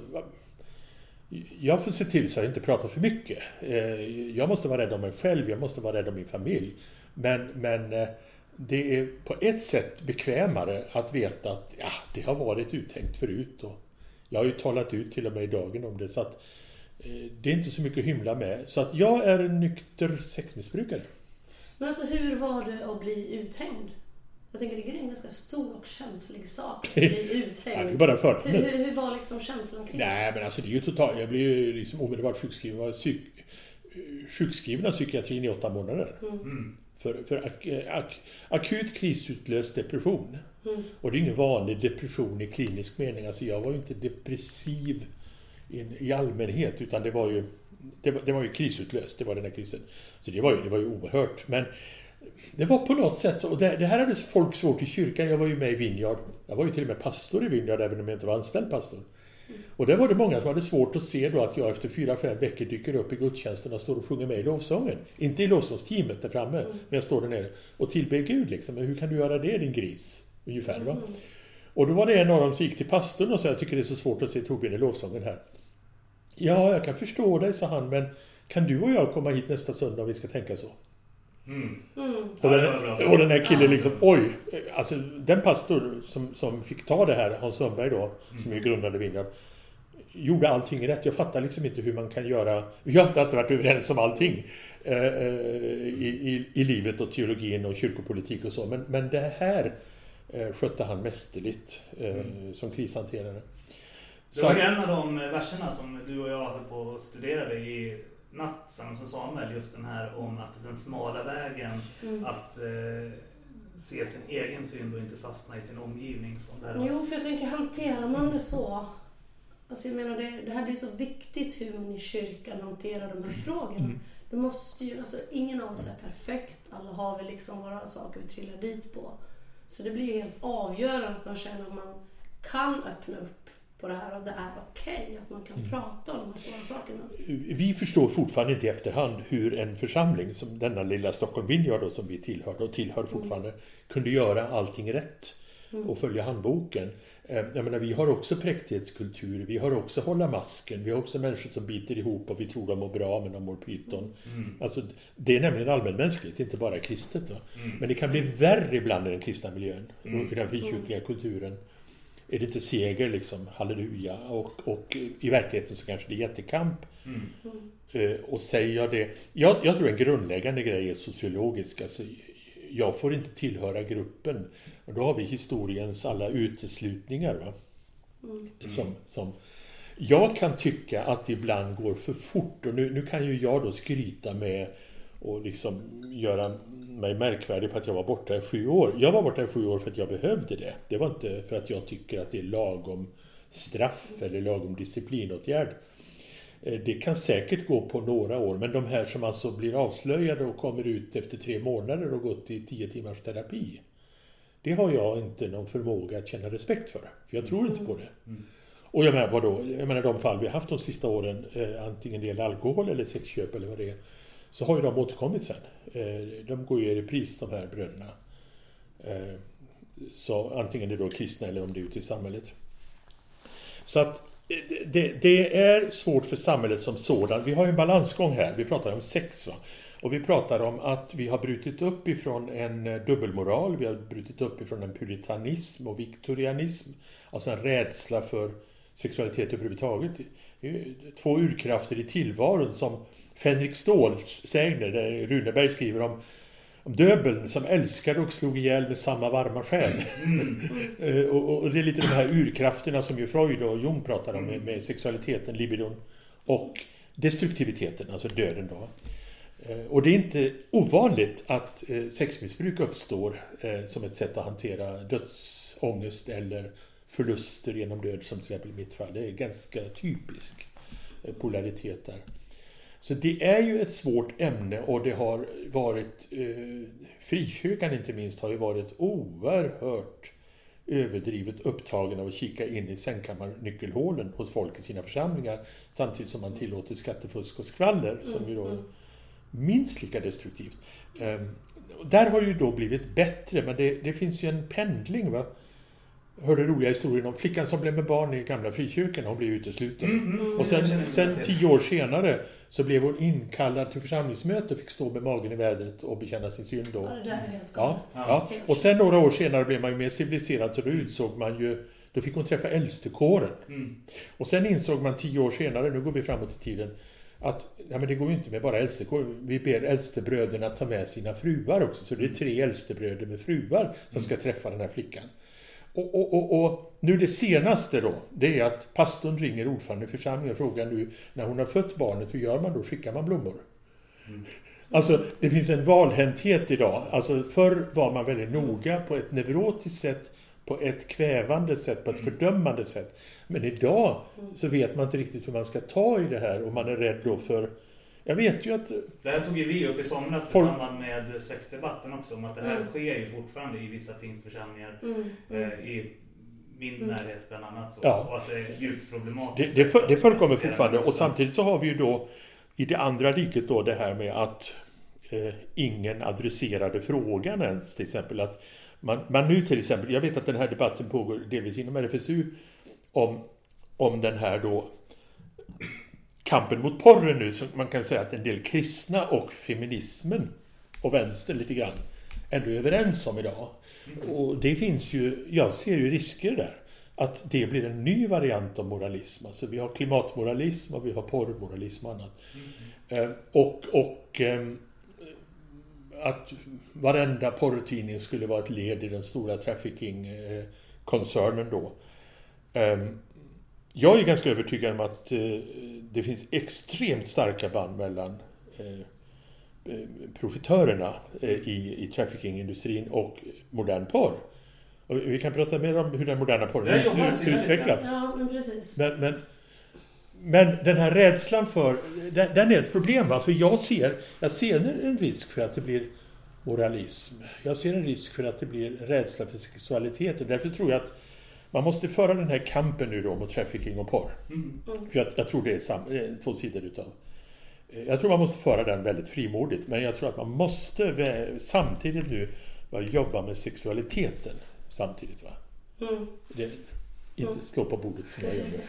jag får se till så att jag inte pratar för mycket. Eh, jag måste vara rädd om mig själv, jag måste vara rädd om min familj. Men, men eh, det är på ett sätt bekvämare att veta att ja, det har varit uttänkt förut. Och jag har ju talat ut till och med i dagen om det. Så att eh, det är inte så mycket att hymla med. Så att jag är en nykter sexmissbrukare. Men alltså hur var det att bli uthängd? Jag tänker det är en ganska stor och känslig sak att bli Ja, det är uthängd. bara hur, hur, hur var liksom känslan kring det? Nej, men alltså det är ju totalt... Jag blev ju liksom omedelbart sjukskriven. Jag var psyk, sjukskriven av psykiatrin i åtta månader. För, för ak, ak, akut krisutlöst depression. Och det är ingen vanlig depression i klinisk mening. Alltså jag var ju inte depressiv i, i allmänhet, utan det var ju... Det var, det var ju krisutlöst, det var den här krisen. Så det var ju, det var ju oerhört. Men det var på något sätt så, och det, det här hade folk svårt i kyrkan. Jag var ju med i Vineyard. Jag var ju till och med pastor i Vineyard, även om jag inte var anställd pastor. Och där var det många som hade svårt att se då att jag efter fyra, fem veckor dyker upp i gudstjänsten och står och sjunger med i lovsången. Inte i lovsångsteamet där framme, men jag står där nere och tillber Gud liksom. Men hur kan du göra det din gris? Ungefär va? Och då var det en av dem som gick till pastorn och sa jag tycker det är så svårt att se Torbjörn i lovsången här. Ja, jag kan förstå dig, sa han, men kan du och jag komma hit nästa söndag om vi ska tänka så? Och, det var bra den, och den här killen liksom, oj! Alltså den pastor som, som fick ta det här, Hans Sundberg då, som ju grundade Vineyard, gjorde allting rätt. Jag fattar liksom inte hur man kan göra... Vi har inte alltid varit överens om allting eh, eh, i, i, i livet och teologin och kyrkopolitik och så, men, men det här eh, skötte han mästerligt eh, som krishanterare. Det Så- var ju en av de verserna som du och jag höll på och studerade i natt tillsammans med Samuel. Just den här om att den smala vägen att eh, se sin egen synd och inte fastna i sin omgivning. Som det här. Jo, för jag tänker, hanterar man det så? Alltså jag menar, det, det här blir så viktigt hur man i kyrkan hanterar de här frågorna. Det måste ju, alltså ingen av oss är perfekt. Alla har vi liksom våra saker vi trillar dit på. Så det blir ju helt avgörande att man känner att man kan öppna upp på det här och det är okej att man kan prata om de här svåra sakerna. Vi förstår fortfarande inte i efterhand hur en församling som denna lilla Stockholm Vineyard då, som vi tillhörde och tillhör fortfarande kunde göra allting rätt och följa handboken. Eh, Jag menar, vi har också präktighetskultur, vi har också hålla masken, vi har också människor som biter ihop och vi tror de mår bra men de mår pyton. Alltså, det är nämligen allmänmänskligt, inte bara kristet. Va? Men det kan bli värre ibland i den kristna miljön och i den frikyrkliga kulturen. Är det inte seger liksom, halleluja, och, och i verkligheten så kanske det är jättekamp. Eh, Och säger jag det... Jag, jag tror en grundläggande grej är sociologisk. Alltså, jag får inte tillhöra gruppen. Och då har vi historiens alla uteslutningar. Va? Som, som, jag kan tycka att det ibland går för fort. Och nu, nu kan ju jag då skryta med och liksom göra mig märkvärdig på att jag var borta i sju år. Jag var borta i sju år för att jag behövde det. Det var inte för att jag tycker att det är lagom straff eller lagom disciplinåtgärd. Eh, Det kan säkert gå på några år, men de här som alltså blir avslöjade och kommer ut efter tre månader och gått i tio timmars terapi. Det har jag inte någon förmåga att känna respekt för. För jag tror inte på det. Och jag menar vadå? Jag menar de fall vi har haft de sista åren, eh, antingen det gäller alkohol eller sexköp eller vad det är, så har ju de återkommit sen. Eh, de går ju i repris de här bröderna. Eh, så antingen det är då kristna eller om det är ute i samhället. Så att eh, det, det är svårt för samhället som sådant. Vi har ju en balansgång här. Vi pratar om sex. Va? Och vi pratar om att vi har brutit upp ifrån en dubbelmoral. Vi har brutit upp ifrån en puritanism och viktorianism. Alltså en rädsla för sexualitet överhuvudtaget. Det är ju Två urkrafter i tillvaron som Fänrik Ståls sägner, där Runeberg skriver om om döbeln som älskade och slog ihjäl med samma varma själ. Eh, och, och det är lite de här urkrafterna som ju Freud och Jung pratar om med, med sexualiteten, libidon och destruktiviteten, alltså döden då. Eh, Och det är inte ovanligt att eh, sexmissbruk uppstår som ett sätt att hantera dödsångest eller förluster genom död, som till exempel i mitt fall. Det är ganska typisk polaritet där. Så det är ju ett svårt ämne och det har varit, eh, frikyrkan inte minst, har ju varit oerhört överdrivet upptagen av att kika in i sängkammarnyckelhålen hos folk i sina församlingar samtidigt som man tillåter skattefusk och skvaller som ju då är minst lika destruktivt. Ehm, där har det ju då blivit bättre men det, det finns ju en pendling va. Hörde roliga historien om flickan som blev med barn i gamla frikyrkan, hon blev utesluten. och sen, sen tio år senare så blev hon inkallad till församlingsmöte och fick stå med magen i vädret och bekänna sin synd då. Ja, det där är helt Ja, galet. ja. Och sen några år senare blev man ju mer civiliserad så då utsåg man ju då fick hon träffa äldstekåren. Och sen insåg man tio år senare, nu går vi framåt i tiden, att ja, men det går ju inte med bara äldstekår. Vi ber äldstebröderna ta med sina fruar också. Så det är tre äldstebröder med fruar som ska träffa den här flickan. Och, och, och, och nu det senaste då, det är att pastorn ringer ordförande i församlingen och frågar nu när hon har fött barnet, hur gör man då? Skickar man blommor? Alltså, det finns en valhänthet idag. Alltså, förr var man väldigt noga på ett neurotiskt sätt, på ett kvävande sätt, på ett fördömande sätt. Men idag så vet man inte riktigt hur man ska ta i det här och man är rädd då för... Jag vet ju att... Det här tog ju vi upp i somras i Folk- samband med sexdebatten också. Om att det här Mm. sker ju fortfarande i vissa pingstförsamlingar. Mm. Eh, I min närhet bland annat. Så. Ja. Och att det är djupt Det, problematiskt. det, för, det förekommer fortfarande och samtidigt så har vi ju då i det andra riket då det här med att eh, ingen adresserade frågan ens. Till exempel att man, man nu till exempel, jag vet att den här debatten pågår delvis inom RFSU om, om den här då kampen mot porren nu. Så man kan säga att en del kristna och feminismen och vänster lite grann ändå är överens om idag. Och det finns ju, jag ser ju risker där. Att det blir en ny variant av moralism. Alltså vi har klimatmoralism och vi har porrmoralism och annat. Eh, och och ehm, att varenda porrtidning skulle vara ett led i den stora trafficking-koncernen eh, då. Ehm, jag är ganska övertygad om att eh, det finns extremt starka band mellan eh, eh, profitörerna eh, i, i traffickingindustrin och modern porr. Och vi kan prata mer om hur den moderna porren har utvecklats. Ja, men precis. Men, men, men den här rädslan för... Den, den är ett problem va? För jag ser, jag ser en risk för att det blir moralism. Jag ser en risk för att det blir rädsla för sexualiteten. Därför tror jag att man måste föra den här kampen nu då mot trafficking och porr. Mm. För jag, jag tror det är sam, eh, två sidor utav... eh, Jag tror man måste föra den väldigt frimodigt, men jag tror att man måste samtidigt nu börja jobba med sexualiteten samtidigt. Va? Mm. Det, inte slå på bordet som jag gör nu.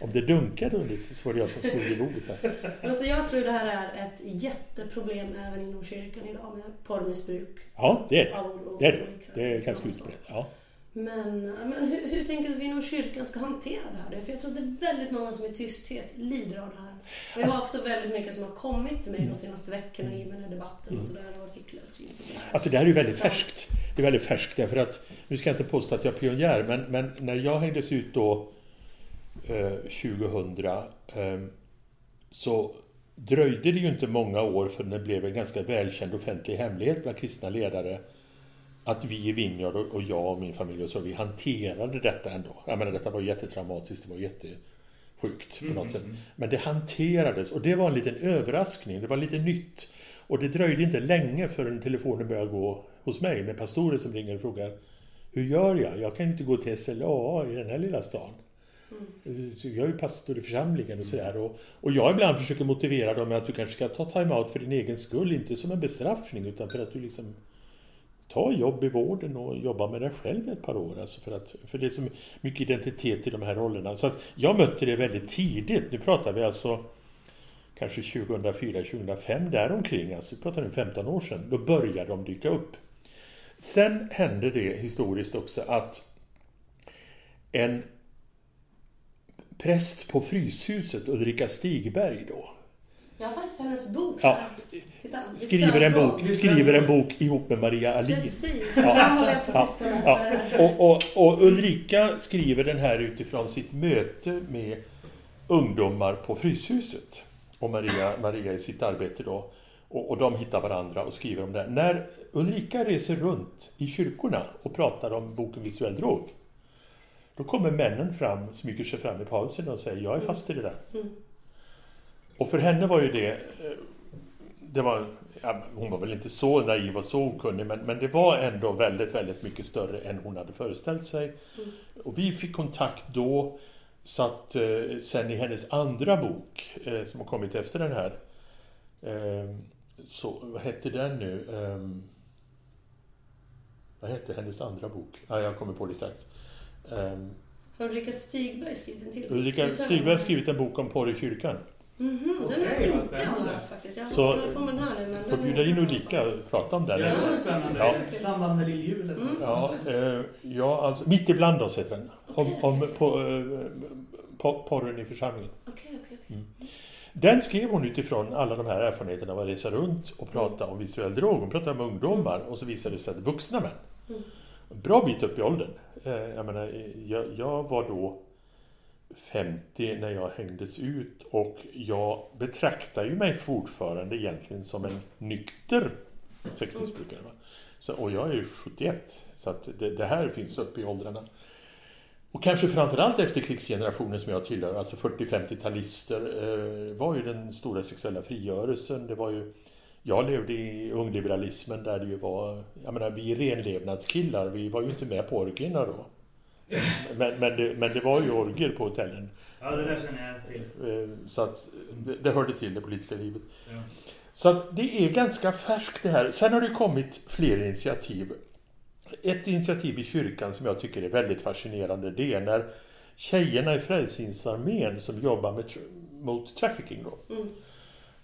Om det dunkade under så var det jag som slog i bordet här. Alltså jag tror det här är ett jätteproblem även inom kyrkan idag med porrmissbruk. Ja, det är det. Det är det. Det är ganska utbrett. Ja. Men, men hur, hur tänker du att vi inom kyrkan ska hantera det här? För jag tror att det är väldigt många som i tysthet lider av det här. Och jag har också väldigt mycket som har kommit till mig de senaste veckorna i och med den här debatten och sådär och artiklar skrivit och sådär. Alltså det här är ju väldigt Så- färskt. Det är väldigt färskt därför att, nu ska jag inte påstå att jag är pionjär, men, men när jag hängdes ut då eh, 2000 eh, så dröjde det ju inte många år förrän det blev en ganska välkänd offentlig hemlighet bland kristna ledare att vi i Vineyard och, jag och min familj och så, vi hanterade detta ändå. Jag menar, detta var jättetraumatiskt, det var jättesjukt på något sätt. Men det hanterades och det var en liten överraskning, det var lite nytt. Och det dröjde inte länge förrän telefonen började gå hos mig med pastorer som ringer och frågar Hur gör jag? Jag kan ju inte gå till SLA i den här lilla stan. Så Jag är ju pastor i församlingen och sådär. Och, och jag ibland försöker motivera dem med att du kanske ska ta time-out för din egen skull, inte som en bestraffning utan för att du liksom ta jobb i vården och jobba med dig själv ett par år. Alltså för, att, för det är så mycket identitet i de här rollerna. Så att jag mötte det väldigt tidigt. Nu pratar vi alltså kanske 2004, 2005 däromkring. Alltså vi pratar nu 15 år sedan. Då började de dyka upp. Sen hände det historiskt också att en präst på Fryshuset, Ulrika Stigberg då, jag har faktiskt hennes bok Ja. Titta, skriver en, bok, skriver en bok ihop med Maria Alin. Precis, den håller jag precis på att. Ja, här. och, och, och Ulrika skriver den här utifrån sitt möte med ungdomar på Fryshuset. Och Maria, Maria i sitt arbete då. Och, och de hittar varandra och skriver om det. När Ulrika reser runt i kyrkorna och pratar om boken Visuell drog. Då kommer männen fram, smyger sig fram i pausen och säger jag är fast i det där. Och för henne var ju det eh, det var, ja, hon var väl inte så naiv och så okunnig, men, men det var ändå väldigt, väldigt mycket större än hon hade föreställt sig. Och vi fick kontakt då, så att eh, sen i hennes andra bok, eh, som har kommit efter den här, eh, så, vad hette den nu? Eh, vad hette hennes andra bok? Ja, jag kommer på det strax. Har Ulrika Stigberg skrivit en till? Ulrika Stigberg har skrivit en bok om porr i kyrkan. Mhm, den har Okej, jag vad inte läst faktiskt. Jag Så- håller på med den här nu. Men Får den bjuda in Ulrika och prata om den. Ja, spännande. Ja. I samband med lilljulen. Mm. Ja, eh, ja alltså, mitt ibland oss heter den. Om, Okej, om på, eh, på, porren i församlingen. Okej, okej, okej. Den skrev hon utifrån alla de här erfarenheterna av att resa runt och prata om visuell drog. Hon pratade med ungdomar och så visade det sig att vuxna män, Mm. en bra bit upp i åldern. Eh, jag menar, jag, jag var då 50 när jag hängdes ut och jag betraktar ju mig fortfarande egentligen som en nykter sexmissbrukare. Va? Så, och jag är ju 71, så att det, det här finns upp i åldrarna. Och kanske framförallt efterkrigsgenerationen som jag tillhör, alltså 40-50-talister, eh, var ju den stora sexuella frigörelsen. Det var ju, jag levde i ungliberalismen där det ju var, jag menar vi renlevnadskillar, vi var ju inte med på orgierna då. Men, men, det, men det var ju orgier på hotellen. Ja, det där känner jag till. Eh, Så att det, det hörde till det politiska livet. Ja. Så att det är ganska färskt det här. Sen har det kommit fler initiativ. Ett initiativ i kyrkan som jag tycker är väldigt fascinerande det är när tjejerna i Frälsningsarmén som jobbar med, mot trafficking då. Mm.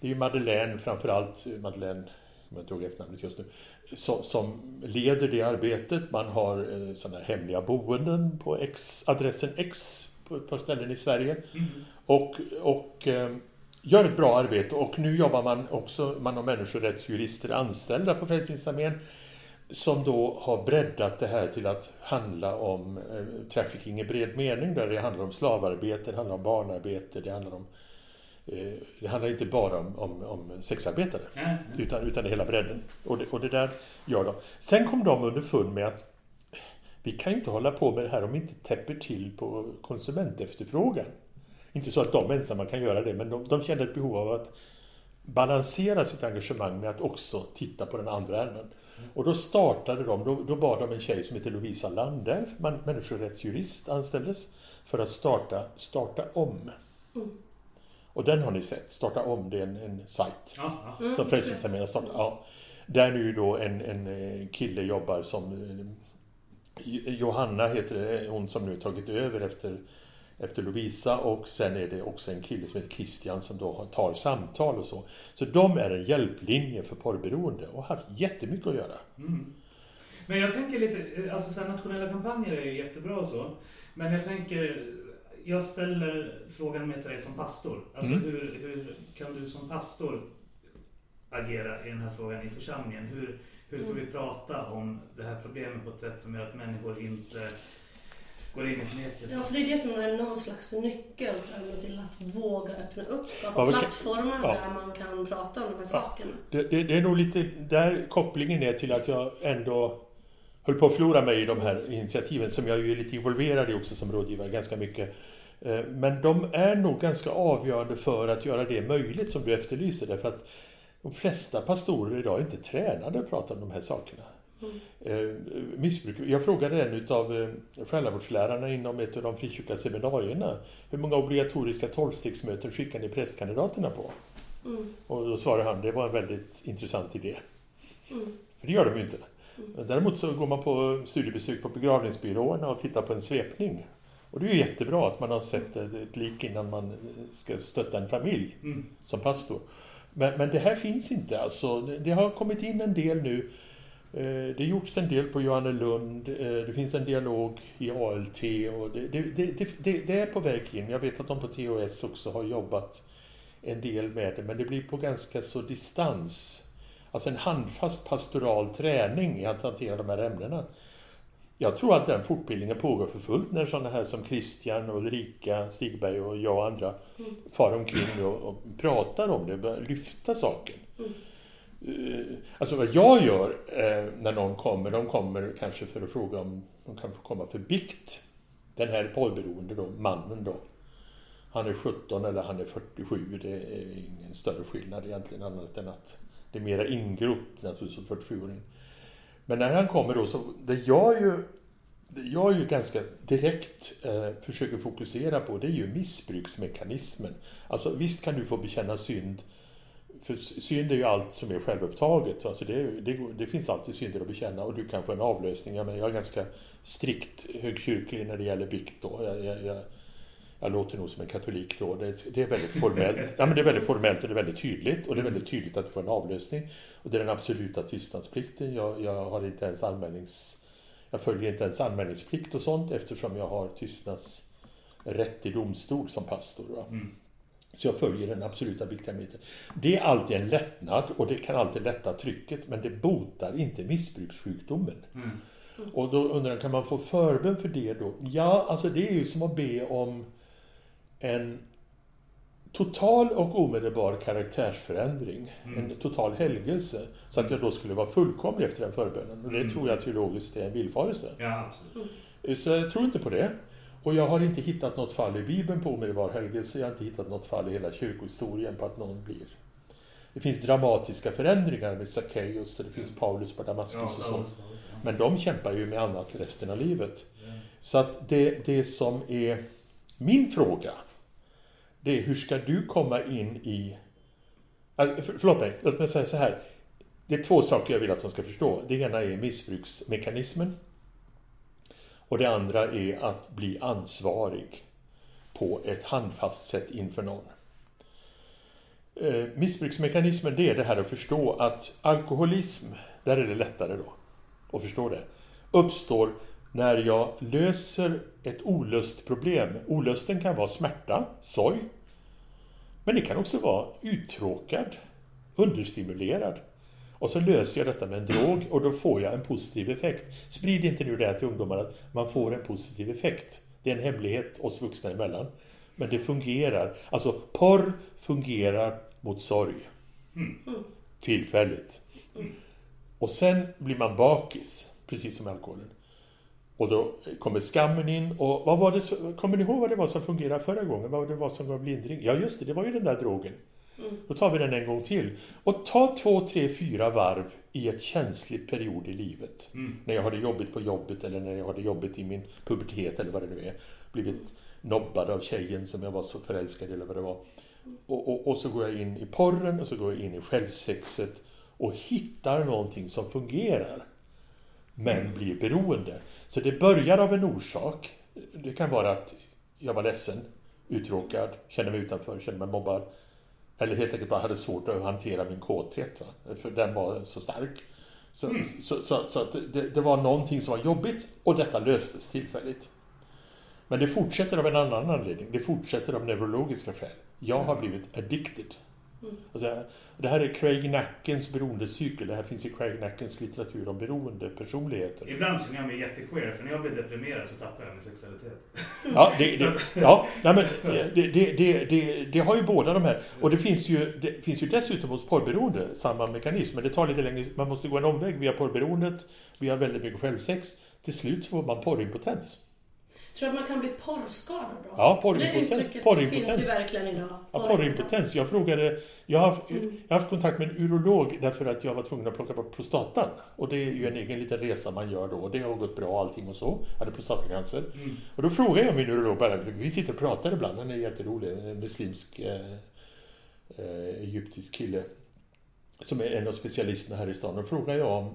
Det är ju Madeleine framförallt, Madeleine, jag inte ihåg efternamnet just nu, som, som leder det arbetet. Man har eh, sådana hemliga boenden på X, adressen X på ett par ställen i Sverige. Och, och eh, gör ett bra arbete och nu jobbar man också, man har människorättsjurister anställda på Frälsningsarmén som då har breddat det här till att handla om eh, trafficking i bred mening där det handlar om slavarbete, det handlar om barnarbete, det handlar om det handlar inte bara om, om, om sexarbetare utan, utan hela bredden. Och det, och det där gör de. Sen kom de underfund med att vi kan ju inte hålla på med det här om vi inte täpper till på konsumentefterfrågan. Inte så att de ensamma kan göra det, men de, de kände ett behov av att balansera sitt engagemang med att också titta på den andra änden. Och då startade de, då, då bad de en tjej som heter Lovisa Lande, man- människorättsjurist, anställdes för att starta Starta om. Och den har ni sett, Starta om, det är en, en sajt. Mm, Som Frälsningsarmén startar. Ja. Där nu då en, en eh, kille jobbar som... eh, Johanna heter det, hon som nu tagit över efter, efter Lovisa och sen är det också en kille som heter Christian som då har- tar samtal och så. Så de är en hjälplinje för porrberoende och har haft jättemycket att göra. Men jag tänker lite, alltså så här, nationella kampanjer är ju jättebra och så. Men jag tänker, jag ställer frågan med till dig som pastor. Alltså Mm. hur, hur kan du som pastor agera i den här frågan i församlingen? Hur, hur ska vi prata om det här problemet på ett sätt som gör att människor inte går in i förnekelse? Ja, för det är det som är någon slags nyckel till att våga öppna upp, skapa Ja, plattformar ja. där man kan prata om de här sakerna. Det, det, det är nog lite där kopplingen är till att jag ändå höll på att förlora mig i de här initiativen som jag ju är lite involverad i också som rådgivare ganska mycket. Eh, Men de är nog ganska avgörande för att göra det möjligt som du efterlyser därför att de flesta pastorer idag är inte tränade att prata om de här sakerna. Eh, Missbruk. Jag frågade en utav eh, själavårdslärarna inom ett av de frikyrkliga seminarierna hur många obligatoriska tolvstegsmöten skickar ni prästkandidaterna på? Och då svarade han, det var en väldigt intressant idé. För det gör de ju inte. Däremot så går man på studiebesök på begravningsbyråerna och tittar på en svepning. Och det är ju jättebra att man har sett ett lik innan man ska stötta en familj Mm. som pastor. Men, men det här finns inte. Alltså, det, har kommit in en del nu. Eh, Det har gjorts en del på Johannelund. eh, Det finns en dialog i ALT. Och det, det, det, det är på väg in. Jag vet att de på THS också har jobbat en del med det. Men det blir på ganska så distans. Alltså en handfast pastoral träning i att hantera de här ämnena. Jag tror att den fortbildningen pågår för fullt när sådana här som Christian, och Ulrika, Stigberg och jag och andra far omkring och, och pratar om det, börjar lyfta saken. Mm. Alltså vad jag gör eh, när någon kommer, de kommer kanske för att fråga om de kan få komma för bikt. Den här porrberoende då, mannen då. Han är 17 eller han är 47, det är ingen större skillnad egentligen annat än att det är mera ingrott naturligtvis som 47-åring. Men när han kommer då så, det jag ju, det jag ju ganska direkt eh, försöker fokusera på det är ju missbruksmekanismen. Alltså visst kan du få bekänna synd, för synd är ju allt som är självupptaget. Alltså det, det, det finns alltid synder att bekänna och du kan få en avlösning. Jag, menar, jag är ganska strikt högkyrklig när det gäller bikt då. Jag, jag, jag, jag låter nog som en katolik då. Det, det är väldigt formellt. Ja, men det är väldigt formellt och det är väldigt tydligt. Och det är väldigt tydligt att du får en avlösning. Och det är den absoluta tystnadsplikten. Jag, jag har inte ens anmälnings... Jag följer inte ens anmälningsplikt och sånt eftersom jag har tystnadsrätt i domstol som pastor. Va? Så jag följer den absoluta bikthemligheten. Det är alltid en lättnad och det kan alltid lätta trycket men det botar inte missbrukssjukdomen. Och då undrar jag, kan man få förbön för det då? Ja, alltså det är ju som att be om en total och omedelbar karaktärsförändring. En total helgelse. Så att jag då skulle vara fullkomlig efter den förbönen. Och det tror jag teologiskt är en villfarelse. Ja, absolut. Så jag tror inte på det. Och jag har inte hittat något fall i Bibeln på omedelbar helgelse. Jag har inte hittat något fall i hela kyrkohistorien på att någon blir. Det finns dramatiska förändringar med Sackeus och det finns Paulus på Damaskus och sånt. Men de kämpar ju med annat resten av livet. Så att det, det som är min fråga, det är hur ska du komma in i... Alltså, Förlåt mig, låt mig säga så här. Det är två saker jag vill att de ska förstå. Det ena är missbruksmekanismen. Och det andra är att bli ansvarig på ett handfast sätt inför någon. Eh, missbruksmekanismen det är det här att förstå att alkoholism, där är det lättare då att förstå det, uppstår när jag löser ett olustproblem. Olusten kan vara smärta, sorg, men det kan också vara uttråkad, understimulerad. Och så löser jag detta med en drog och då får jag en positiv effekt. Sprid inte nu det här till ungdomar att man får en positiv effekt. Det är en hemlighet oss vuxna emellan. Men det fungerar. Alltså porr fungerar mot sorg. Tillfälligt. Och sen blir man bakis, precis som alkoholen. Och då kommer skammen in och vad var det, kommer ni ihåg vad det var som fungerade förra gången? Vad det var som gav lindring? Ja just det, det var ju den där drogen. Då tar vi den en gång till. Och ta två, tre, fyra varv i ett känslig period i livet. När jag hade jobbigt på jobbet eller när jag hade jobbigt i min pubertet eller vad det nu är. Blivit nobbad av tjejen som jag var så förälskad i eller vad det var. Och, och, och så går jag in i porren och så går jag in i självsexet och hittar någonting som fungerar. Men blir beroende. Så det börjar av en orsak. Det kan vara att jag var ledsen, uttråkad, kände mig utanför, kände mig mobbad. Eller helt enkelt bara hade svårt att hantera min kåthet. Va? För den var så stark. Så, så, så, så att det, det var någonting som var jobbigt och detta löstes tillfälligt. Men det fortsätter av en annan anledning. Det fortsätter av neurologiska skäl. Jag har blivit addicted. Alltså, det här är Craig Nackens beroendecykel. Det här finns i Craig Nackens litteratur om beroende personligheter. Ibland känner jag mig jättequeer, för när jag blir deprimerad så tappar jag min sexualitet. Ja, det, det, ja nej, men det, det, det, det, det har ju båda de här. Och det finns ju, det finns ju dessutom hos porrberoende samma mekanism. Men det tar lite längre. Man måste gå en omväg via porrberoendet. Vi har väldigt mycket självsex. Till slut får man porrimpotens. Tror du att man kan bli porrskadad då? Ja, För det porrimpotens. porrimpotens. finns ju verkligen idag. Ja, porrimpotens. Jag frågade... Jag har, haft, jag har haft kontakt med en urolog därför att jag var tvungen att plocka bort prostatan. Och det är ju en egen liten resa man gör då. Och det har gått bra allting och så. Jag hade prostatacancer. Och då frågade jag min urolog bara, för vi sitter och pratar ibland. Han är jätterolig. En muslimsk eh, eh, egyptisk kille. Som är en av specialisterna här i stan. Och frågade jag om...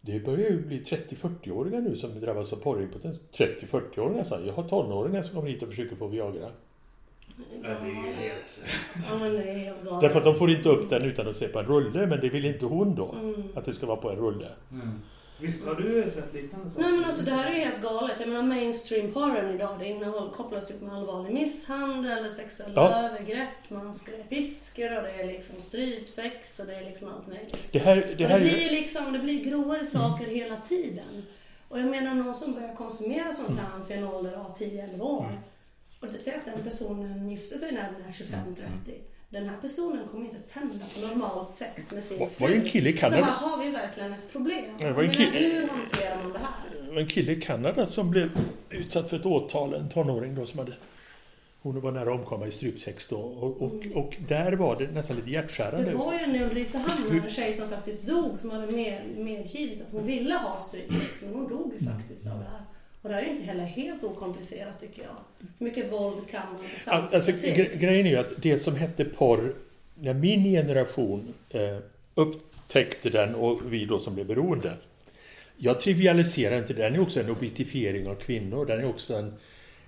Det börjar ju bli 30-40-åringar nu som drabbas av porrimpotens. 30-40-åringar sa jag. Jag har tonåringar som kommer hit och försöker få Viagra. Ja, det är ju helt... Ja, men det är helt galet. Därför att de får inte upp den utan att se på en rulle, men det vill inte hon då. Mm. Att det ska vara på en rulle. Mm. Visst har du sett liknande saker? Nej men alltså det här är ju helt galet. Jag menar mainstream-porren idag, det innehåll, kopplas ju med allvarlig misshandel, eller sexuella Ja. övergrepp, man ska piskor och det är liksom strypsex och det är liksom allt möjligt. Det här, det här det blir ju... liksom, det blir grovare saker hela tiden. Och jag menar någon som börjar konsumera sånt här vid en ålder av 10-11 år. Mm. Och det säger att den personen gifter sig när den är 25-30. Den här personen kommer inte att tända på normalt sex med sin Var- fru. var en kille i Så Kanada- här har vi verkligen ett problem. Det var Jag en menar, kille- hur hanterar man det här? En kille i Kanada som blev utsatt för ett åtal, en tonåring då som hade... Hon var nära att omkomma i strypsex då. Och, och, och där var det nästan lite hjärtskärande. Det var ju en Ulricehamn, en tjej som faktiskt dog, som hade med, medgivit att hon ville ha strypsex, men hon dog ju faktiskt av det här. Och det här är inte heller helt okomplicerat tycker jag. Hur mycket våld kan man samtycka Alltså, gre- grejen är ju att det som hette porr, när min generation eh, upptäckte den och vi då som blev beroende. Jag trivialiserar inte. Den är också en objektifiering av kvinnor. Den är också en,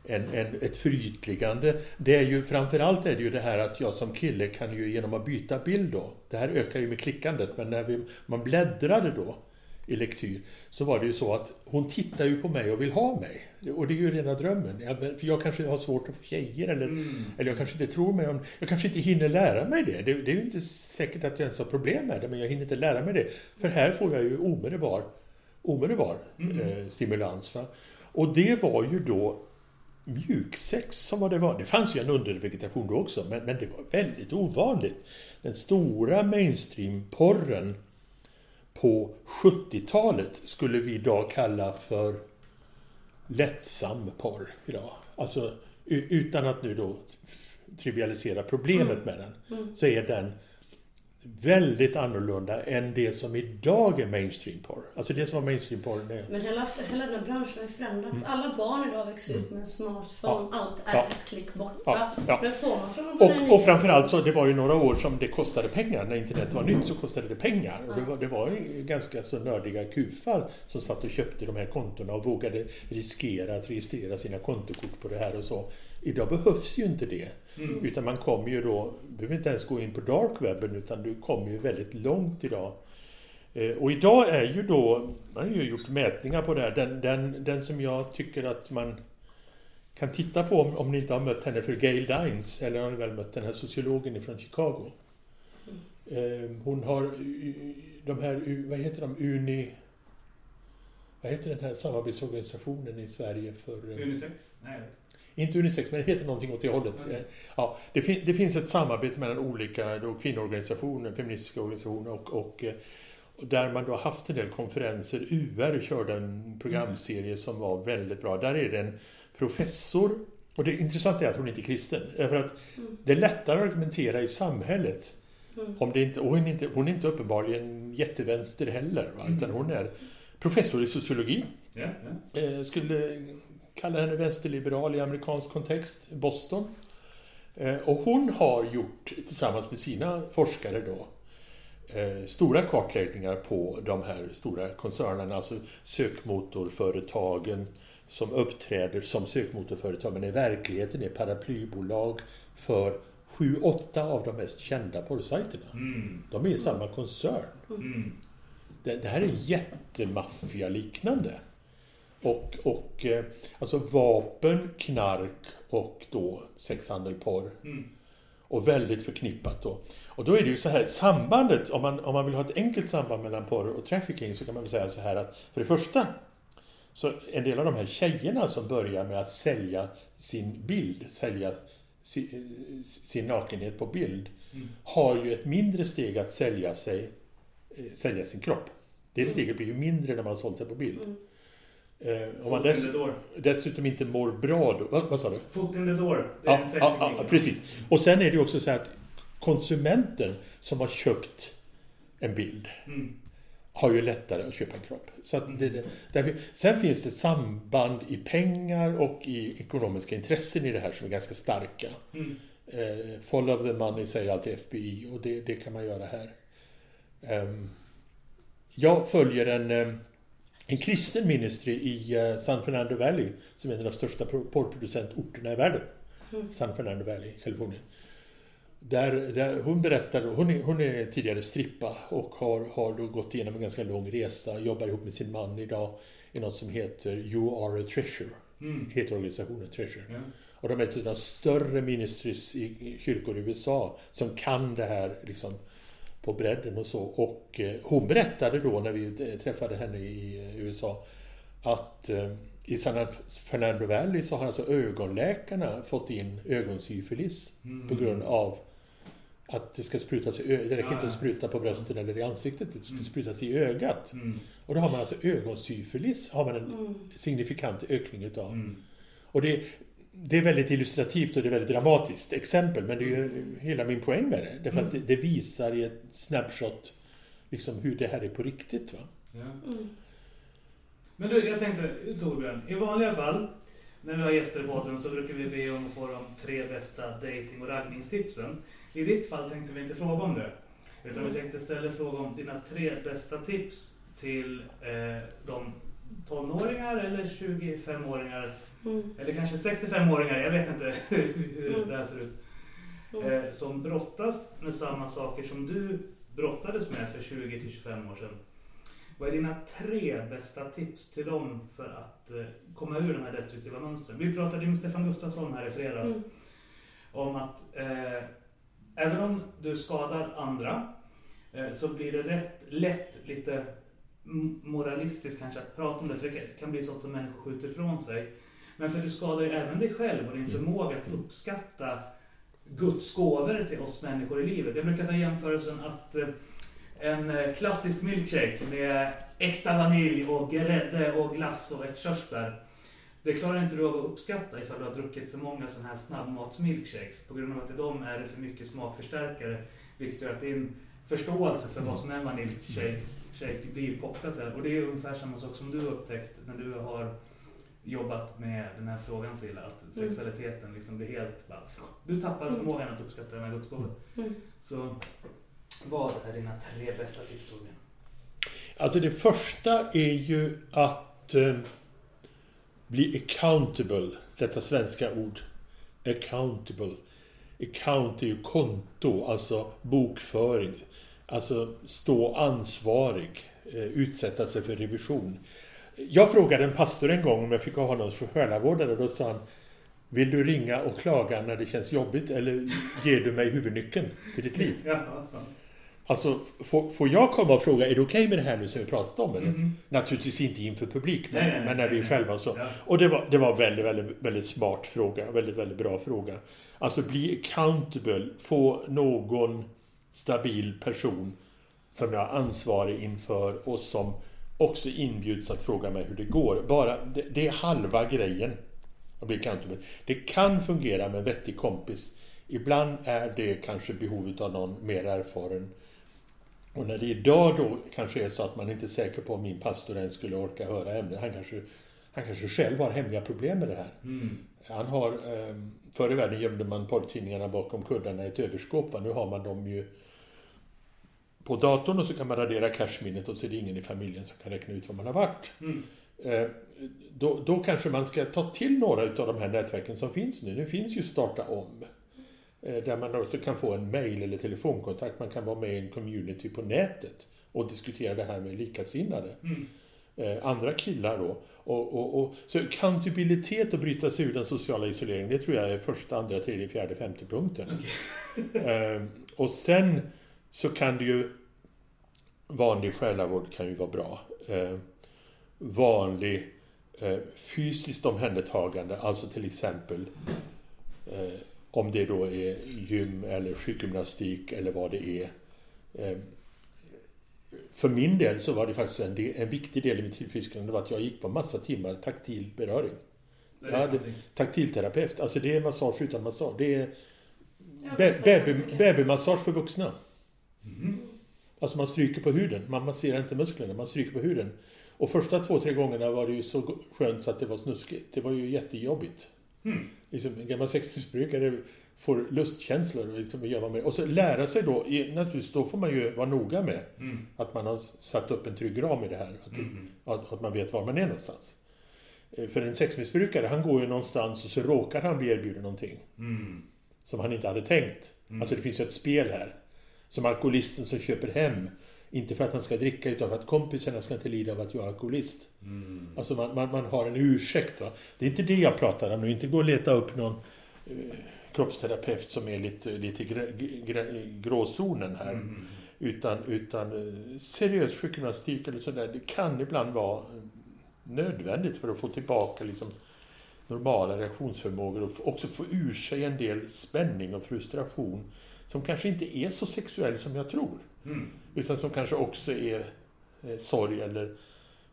en, en, ett förytligande. Det är ju framförallt är det ju det här att jag som kille kan ju genom att byta bild då. Det här ökar ju med klickandet men när vi, man bläddrade då i lektyr så var det ju så att hon tittar ju på mig och vill ha mig. Och det är ju rena drömmen. Jag, för jag kanske har svårt att få tjejer eller, eller jag kanske inte tror mig om... Jag kanske inte hinner lära mig det. det. Det är ju inte säkert att jag ens har problem med det men jag hinner inte lära mig det. För här får jag ju omedelbar, omedelbar eh, stimulans. Va? Och det var ju då mjuksex som var det var. Det fanns ju en undervegetation då också men, men det var väldigt ovanligt. Den stora mainstream-porren på 70-talet skulle vi idag kalla för lättsam porr idag. Alltså utan att nu då trivialisera problemet med den så är den väldigt annorlunda än det som idag är mainstream porr. Alltså det som var mainstream porr det Men hela, hela den här branschen har ju förändrats. Alla barn idag växer upp med en smartphone. Ja. Allt är Ja. ett klick borta. Ja. Ja. Men får man från Och, och framförallt så det var ju några år som det kostade pengar. När internet var nytt så kostade det pengar. Och det var, det var ju ganska så nördiga kufar som satt och köpte de här kontona och vågade riskera att registrera sina kontokort på det här och så. Idag behövs ju inte det. Utan man kommer ju då, behöver inte ens gå in på darkwebben utan du kommer ju väldigt långt idag. Eh, Och idag är ju då, man har ju gjort mätningar på det här, den, den, den som jag tycker att man kan titta på om, om ni inte har mött henne för Gail Dines, eller har ni väl mött den här sociologen från Chicago. Eh, Hon har de här, vad heter de, Uni... Vad heter den här samarbetsorganisationen i Sverige för... eh, Unisex? Nej. Inte unisex, men det heter någonting åt det hållet. Okej. Ja, det, fin- det finns ett samarbete mellan olika då, kvinnoorganisationer, feministiska organisationer och, och, eh, och där man då haft en del konferenser. UR körde en programserie som var väldigt bra. Där är det en professor Och det intressanta är att hon inte är kristen. Därför att det är lättare att argumentera i samhället. Om det inte, och hon, är inte, hon är inte uppenbarligen jättevänster heller. Va? Utan hon är professor i sociologi. Ja. Eh, skulle kalla henne vänsterliberal i amerikansk kontext, Boston. Eh, och hon har gjort, tillsammans med sina forskare då, eh, stora kartläggningar på de här stora koncernerna, alltså sökmotorföretagen som uppträder som sökmotorföretag men i verkligheten är paraplybolag för sju, åtta av de mest kända porrsajterna. De är i samma koncern. Det, det här är jättemaffialiknande. Och, och eh, alltså vapen, knark och då sexhandel, porr. Och väldigt förknippat då. Och då är det ju så här, sambandet, om man, om man vill ha ett enkelt samband mellan porr och trafficking så kan man väl säga så här att för det första så en del av de här tjejerna som börjar med att sälja sin bild, sälja sin, sin nakenhet på bild, har ju ett mindre steg att sälja sig, eh, sälja sin kropp. Det steget blir ju mindre när man har sålt sig på bild. Eh, om man dess, dessutom inte mår bra då, vad, vad sa du? Foot in the door. Det är Ja, en ja, ja, säljteknik. precis. Och sen är det också så här att konsumenten som har köpt en bild Mm. har ju lättare att köpa en kropp. Så att det, det, därför, sen finns det samband i pengar och i ekonomiska intressen i det här som är ganska starka. Mm. Eh, follow the money säger alltid FBI och det, det kan man göra här. Ehm, jag följer en, eh, en kristen ministry i eh, San Fernando Valley som är en av de största pro- porrproducentorterna i världen. San Fernando Valley, Kalifornien. Där, där hon berättar, hon är, hon är tidigare strippa och har, har då gått igenom en ganska lång resa, jobbar ihop med sin man idag i något som heter You are a treasure. Mm. Heter organisationen Treasure. Ja. Och de är ett av de större ministries i i kyrkor i USA som kan det här liksom på bredden och så. Och eh, hon berättade då när vi träffade henne i eh, USA att eh, i San Fernando Valley så har alltså ögonläkarna fått in ögonsyfilis på grund av att det ska sprutas i ö- Det räcker Ja, inte att spruta på brösten eller i ansiktet, det ska sprutas i ögat. Mm. Och då har man alltså ögonsyfilis, har man en signifikant ökning utav. Mm. Och det, det är väldigt illustrativt och det är väldigt dramatiskt exempel, men det är ju hela min poäng med det. Därför att det, det visar i ett snapshot liksom hur det här är på riktigt. Va? Ja. Men du, jag tänkte Torbjörn, i vanliga fall när vi har gäster i podden så brukar vi be om att få de tre bästa dating och raggningstipsen. I ditt fall tänkte vi inte fråga om det. Utan vi tänkte istället fråga om dina tre bästa tips till eh, de tonåringar eller 25-åringar Mm. eller kanske 65-åringar, jag vet inte hur Mm. det här ser ut. Mm. Eh, som brottas med samma saker som du brottades med för 20-25 år sedan. Vad är dina tre bästa tips till dem för att eh, komma ur de här destruktiva mönstren? Vi pratade med Stefan Gustafsson här i fredags Mm. om att eh, även om du skadar andra eh, så blir det rätt, lätt lite moralistiskt kanske att prata om det, för det kan- kan bli sånt som människor skjuter ifrån sig. Men för du skadar ju även dig själv och din förmåga att uppskatta Guds gåvor till oss människor i livet. Jag brukar ta jämförelsen att eh, en eh, klassisk milkshake med äkta vanilj och grädde och glass och ett körsbär. Det klarar inte du av att uppskatta ifall du har druckit för många sådana här snabbmatsmilkshakes. På grund av att i dem är det för mycket smakförstärkare. Vilket gör att din förståelse för vad som är en vaniljshake shake blir kopplat till det. Och det är ungefär samma sak som du har upptäckt när du har jobbat med den här frågan Silla. Att sexualiteten liksom blir helt bara, Du tappar förmågan att uppskatta den här gudsgåvan. Mm. Så vad är dina tre bästa tips Torbjörn? Alltså det första är ju att eh, bli accountable. Detta svenska ord. Accountable. Account är ju konto, alltså bokföring. Alltså stå ansvarig. Eh, utsätta sig för revision. Jag frågade en pastor en gång om jag fick ha honom som själavårdare. Då sa han Vill du ringa och klaga när det känns jobbigt eller ger du mig huvudnyckeln till ditt liv? Ja. Alltså, får, får jag komma och fråga, är det okej med det här nu som vi pratat om? Eller? Mhm. Naturligtvis inte inför publik, men, Nej, nej, men när vi är själva så. Ja. Och det var, det var väldigt, väldigt, väldigt smart fråga. Väldigt, väldigt bra fråga. Alltså bli accountable. Få någon stabil person som jag är ansvarig inför och som också inbjuds att fråga mig hur det går. Bara, det, det är halva grejen. Det kan fungera med en vettig kompis. Ibland är det kanske behovet av någon mer erfaren. Och när det idag då kanske är så att man inte är säker på om min pastor ens skulle orka höra ämnet. Han kanske, han kanske själv har hemliga problem med det här. Han har, eh, förr i världen gömde man porrtidningarna bakom kuddarna i ett överskåp. Nu har man dem ju på datorn och så kan man radera cashminnet och så är det ingen i familjen som kan räkna ut var man har varit. Eh, Då, då kanske man ska ta till några av de här nätverken som finns nu. Nu finns ju Starta Om. eh, Där man också kan få en mail eller telefonkontakt. Man kan vara med i en community på nätet och diskutera det här med likasinnade. Eh, Andra killar då. Och, och, och, så accountabilitet och bryta sig ur den sociala isoleringen, det tror jag är första, andra, tredje, fjärde, femte punkten. Eh, och sen så kan det ju vanlig själavård kan ju vara bra. Eh, vanlig eh, fysiskt omhändertagande, alltså till exempel eh, om det då är gym eller sjukgymnastik eller vad det är. Eh, för min del så var det faktiskt en, del, en viktig del i mitt tillfrisknande det var att jag gick på massa timmar taktil beröring. Jag hade taktilterapeut, alltså det är massage utan massage. Det är Be- baby, babymassage för vuxna. Alltså man stryker på huden. Man masserar inte musklerna, man stryker på huden. Och första två, tre gångerna var det ju så skönt så att det var snuskigt. Det var ju jättejobbigt. Liksom, en gammal sexmissbrukare får lustkänslor och liksom, gör man med. Och så lära sig då, naturligtvis då får man ju vara noga med att man har satt upp en trygg ram i det här. Att, att, att man vet var man är någonstans. Eh, För en sexmissbrukare, han går ju någonstans och så råkar han bli erbjuden någonting som han inte hade tänkt. Alltså det finns ju ett spel här. Som alkoholisten som köper hem. Inte för att han ska dricka utan för att kompisarna ska inte lida av att jag är alkoholist. Alltså man, man, man har en ursäkt. Va? Det är inte det jag pratar om nu. Inte gå och leta upp någon eh, kroppsterapeut som är lite, lite grä, grä, gråzonen här. Utan, utan eh, seriös sjukgymnastik eller sådär. Det kan ibland vara eh, nödvändigt för att få tillbaka liksom, normala reaktionsförmågor och också få ur sig en del spänning och frustration som kanske inte är så sexuell som jag tror. Utan som kanske också är eh, sorg eller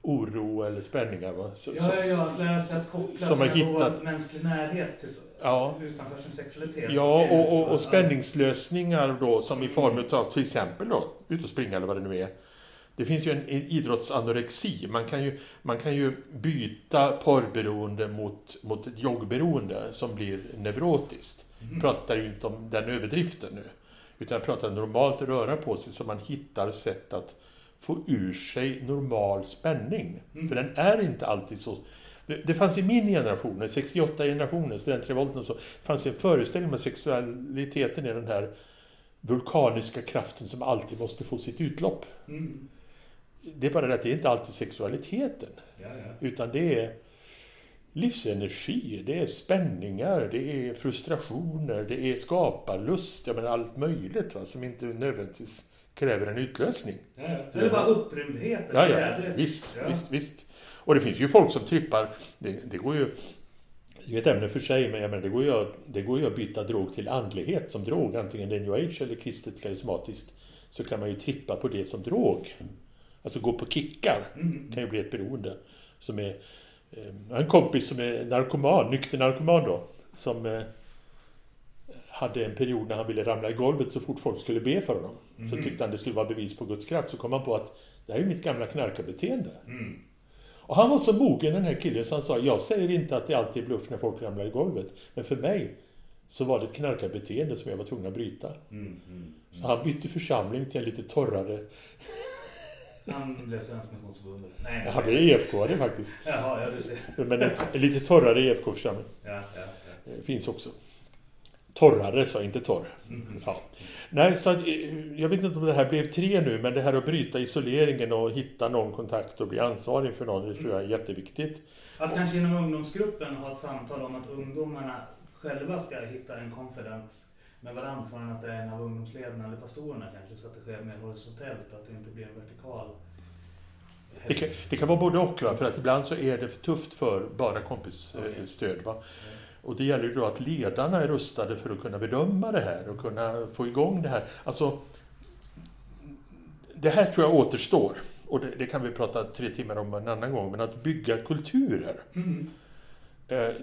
oro eller spänningar. Va? Så, Ja, ja, ja, att lära sig att koppla Som har hittat- mänsklig närhet till, ja, utanför sin sexualitet. Ja, och, och, och spänningslösningar då som i form av till exempel då, ut och springa eller vad det nu är. Det finns ju en, en idrottsanorexi. Man kan ju, man kan ju byta porrberoende mot, mot ett joggberoende som blir neurotiskt. Jag pratar ju inte om den överdriften nu. Utan jag pratar normalt röra på sig så man hittar sätt att få ur sig normal spänning. För den är inte alltid så... Det, fanns i min generation, 68-generationen, studentrevolten och så, fanns en föreställning om sexualiteten är den här vulkaniska kraften som alltid måste få sitt utlopp. Mm. Det är bara det att det är inte alltid sexualiteten. Ja, ja. Utan det är livsenergi, det är spänningar, det är frustrationer, det är skaparlust, jag menar allt möjligt va, som inte nödvändigtvis kräver en utlösning. Ja, ja. Eller bara upprymdhet. Ja, ja, visst, Ja. visst, visst. Och det finns ju folk som trippar, det, det går ju, det är ett ämne för sig, men jag menar, det, går ju att, det går ju att byta drog till andlighet som drog, antingen det är new age eller kristet karismatiskt, så kan man ju trippa på det som drog. Alltså gå på kickar kan ju bli ett beroende. Som är, jag har en kompis som är narkoman, nykter narkoman då, som eh, hade en period när han ville ramla i golvet så fort folk skulle be för honom. Så tyckte han det skulle vara bevis på Guds kraft. Så kom han på att det här är mitt gamla knarkarbeteende. Och han var så mogen den här killen så han sa, jag säger inte att det alltid är bluff när folk ramlar i golvet. Men för mig så var det ett knarkarbeteende som jag var tvungen att bryta. Så han bytte församling till en lite torrare... Han blev svensk missionsförbundare. Nej, Jag hade EFK det faktiskt. Jaha, ja du ser. Men en, lite torrare EFK-församling. Ja, ja, ja. Eh, finns också. Torrare, sa inte torr. Ja. Nej, så eh, jag vet inte om det här blev tre nu, men det här att bryta isoleringen och hitta någon kontakt och bli ansvarig för någon, det tror jag är jätteviktigt. Att kanske inom ungdomsgruppen ha ett samtal om att ungdomarna själva ska hitta en konfidens snarare än att det är en av ungdomsledarna eller pastorerna kanske, så att det sker mer horisontellt och att det inte blir en vertikal Det kan, det kan vara både och, va? för att ibland så är det för tufft för bara kompisstöd. Va? Och det gäller ju då att ledarna är rustade för att kunna bedöma det här och kunna få igång det här. Alltså, det här tror jag återstår. Och det, det kan vi prata tre timmar om en annan gång, men att bygga kulturer. Eh,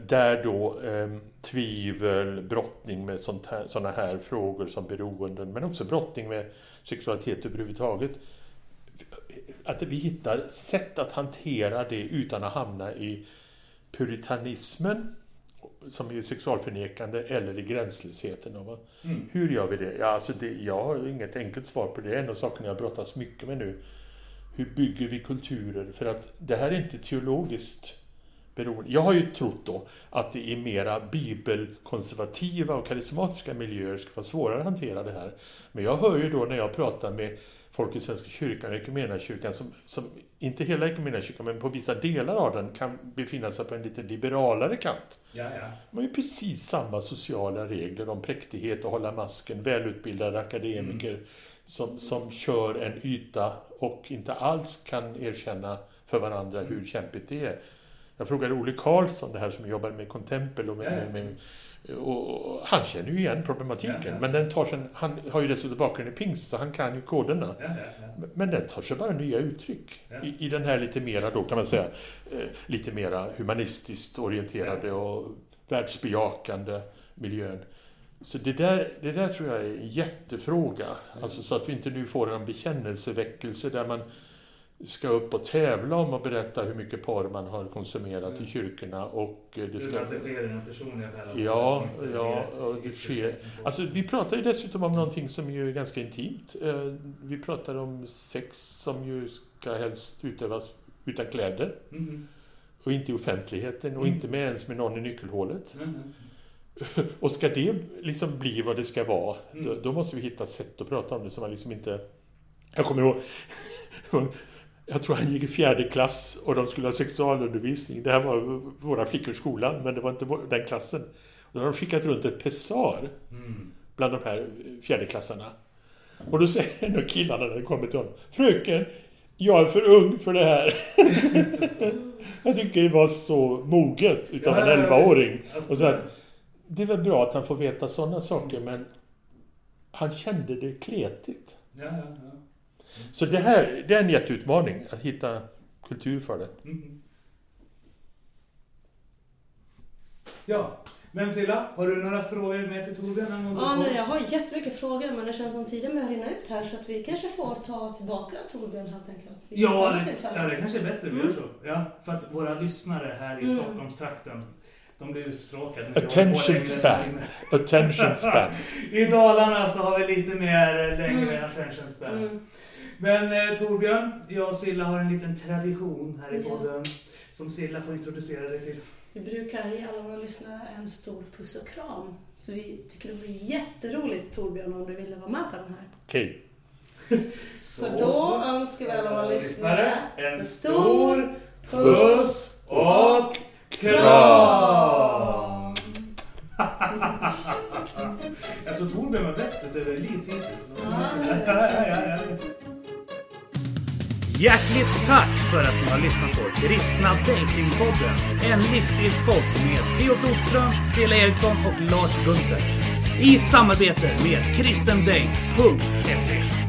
där då eh, tvivel, brottning med sånt här, frågor som beroenden, men också brottning med sexualitet överhuvudtaget. Att vi hittar sätt att hantera det utan att hamna i puritanismen, som är sexualförnekande, eller i gränslösheten. Va? Hur gör vi det? Ja, alltså det? Jag har inget enkelt svar på det. Det är en av sakerna jag brottas mycket med nu. Hur bygger vi kulturer? För att det här är inte teologiskt beroende. Jag har ju trott då att det i mera bibelkonservativa och karismatiska miljöer ska vara svårare att hantera det här. Men jag hör ju då när jag pratar med folk i Svenska kyrkan och Equmeniakyrkan som, som inte hela Equmeniakyrkan men på vissa delar av den kan befinna sig på en lite liberalare kant. Ja, ja. De har ju precis samma sociala regler om präktighet och hålla masken, välutbildade akademiker som, som kör en yta och inte alls kan erkänna för varandra hur kämpigt det är. Jag frågade Olle Karlsson, det här som jobbar med Contempel och, med, ja. med, och han känner ju igen problematiken. Ja, ja. Men den tar sig, han har ju dessutom bakgrund i pingst så han kan ju koderna. Ja. Men den tar sig bara nya uttryck. I, I den här lite mera då kan man säga, eh, lite mera humanistiskt orienterade och världsbejakande miljön. Så det där, det där tror jag är en jättefråga. Alltså så att vi inte nu får en bekännelseväckelse där man ska upp och tävla om att berätta hur mycket porr man har konsumerat i kyrkorna och eh, det ska... Utan att det sker i den personliga. Ja, ja, och det sker. Alltså, vi pratar ju dessutom om någonting som ju är ganska intimt. Eh, Vi pratar om sex som ju ska helst utövas utan kläder. Mhm. Och inte i offentligheten och Mm. inte med ens med någon i nyckelhålet. Mhm. Och ska det liksom bli vad det ska vara, Mm. då, då måste vi hitta sätt att prata om det som man liksom inte... Jag kommer ihåg... Jag tror han gick i fjärde klass och de skulle ha sexualundervisning. Det här var våra flickor i skolan, men det var inte den klassen. Då har de skickat runt ett pessar Mm. bland de här fjärdeklassarna. Och då säger en av killarna när det kommer till honom. Fröken, jag är för ung för det här. jag tycker det var så moget utav en Ja, ja, 11-åring. visst. Och så att, det är väl bra att han får veta sådana saker men han kände det kletigt. Ja, ja. Så det här det är en jätteutmaning att hitta kultur för det. Mhm. Ja, men Silla, har du några frågor med till Torbjörn? Ja, nej, jag har jättemycket frågor men det känns som tiden börjar rinna ut här så att vi kanske får ta tillbaka Torbjörn helt enkelt. Vi Ja, det, ja, det kanske är bättre vi Mm. gör så. Ja, för att våra lyssnare här i Mm. Stockholmstrakten, de blir uttråkade. Attention span. Attention span. I Dalarna så har vi lite mer längre Mm. attention span. Mm. Men eh, Torbjörn, jag och Silla har en liten tradition här i Ja. podden som Silla får introducera dig till. Vi brukar ge alla våra lyssnare en stor puss och kram. Så vi tycker det vore jätteroligt Torbjörn om du ville vara med på den här. Okej. Så då önskar vi alla våra lyssnare en stor puss och kram! Jag tror Torbjörn var bäst utöver Elise hittills. Hjärtligt tack för att ni har lyssnat på Kristna Datingpodden. En livsstilspodd med Theo Flodström, Cela Eriksson och Lars Gunther. I samarbete med kristendate.se.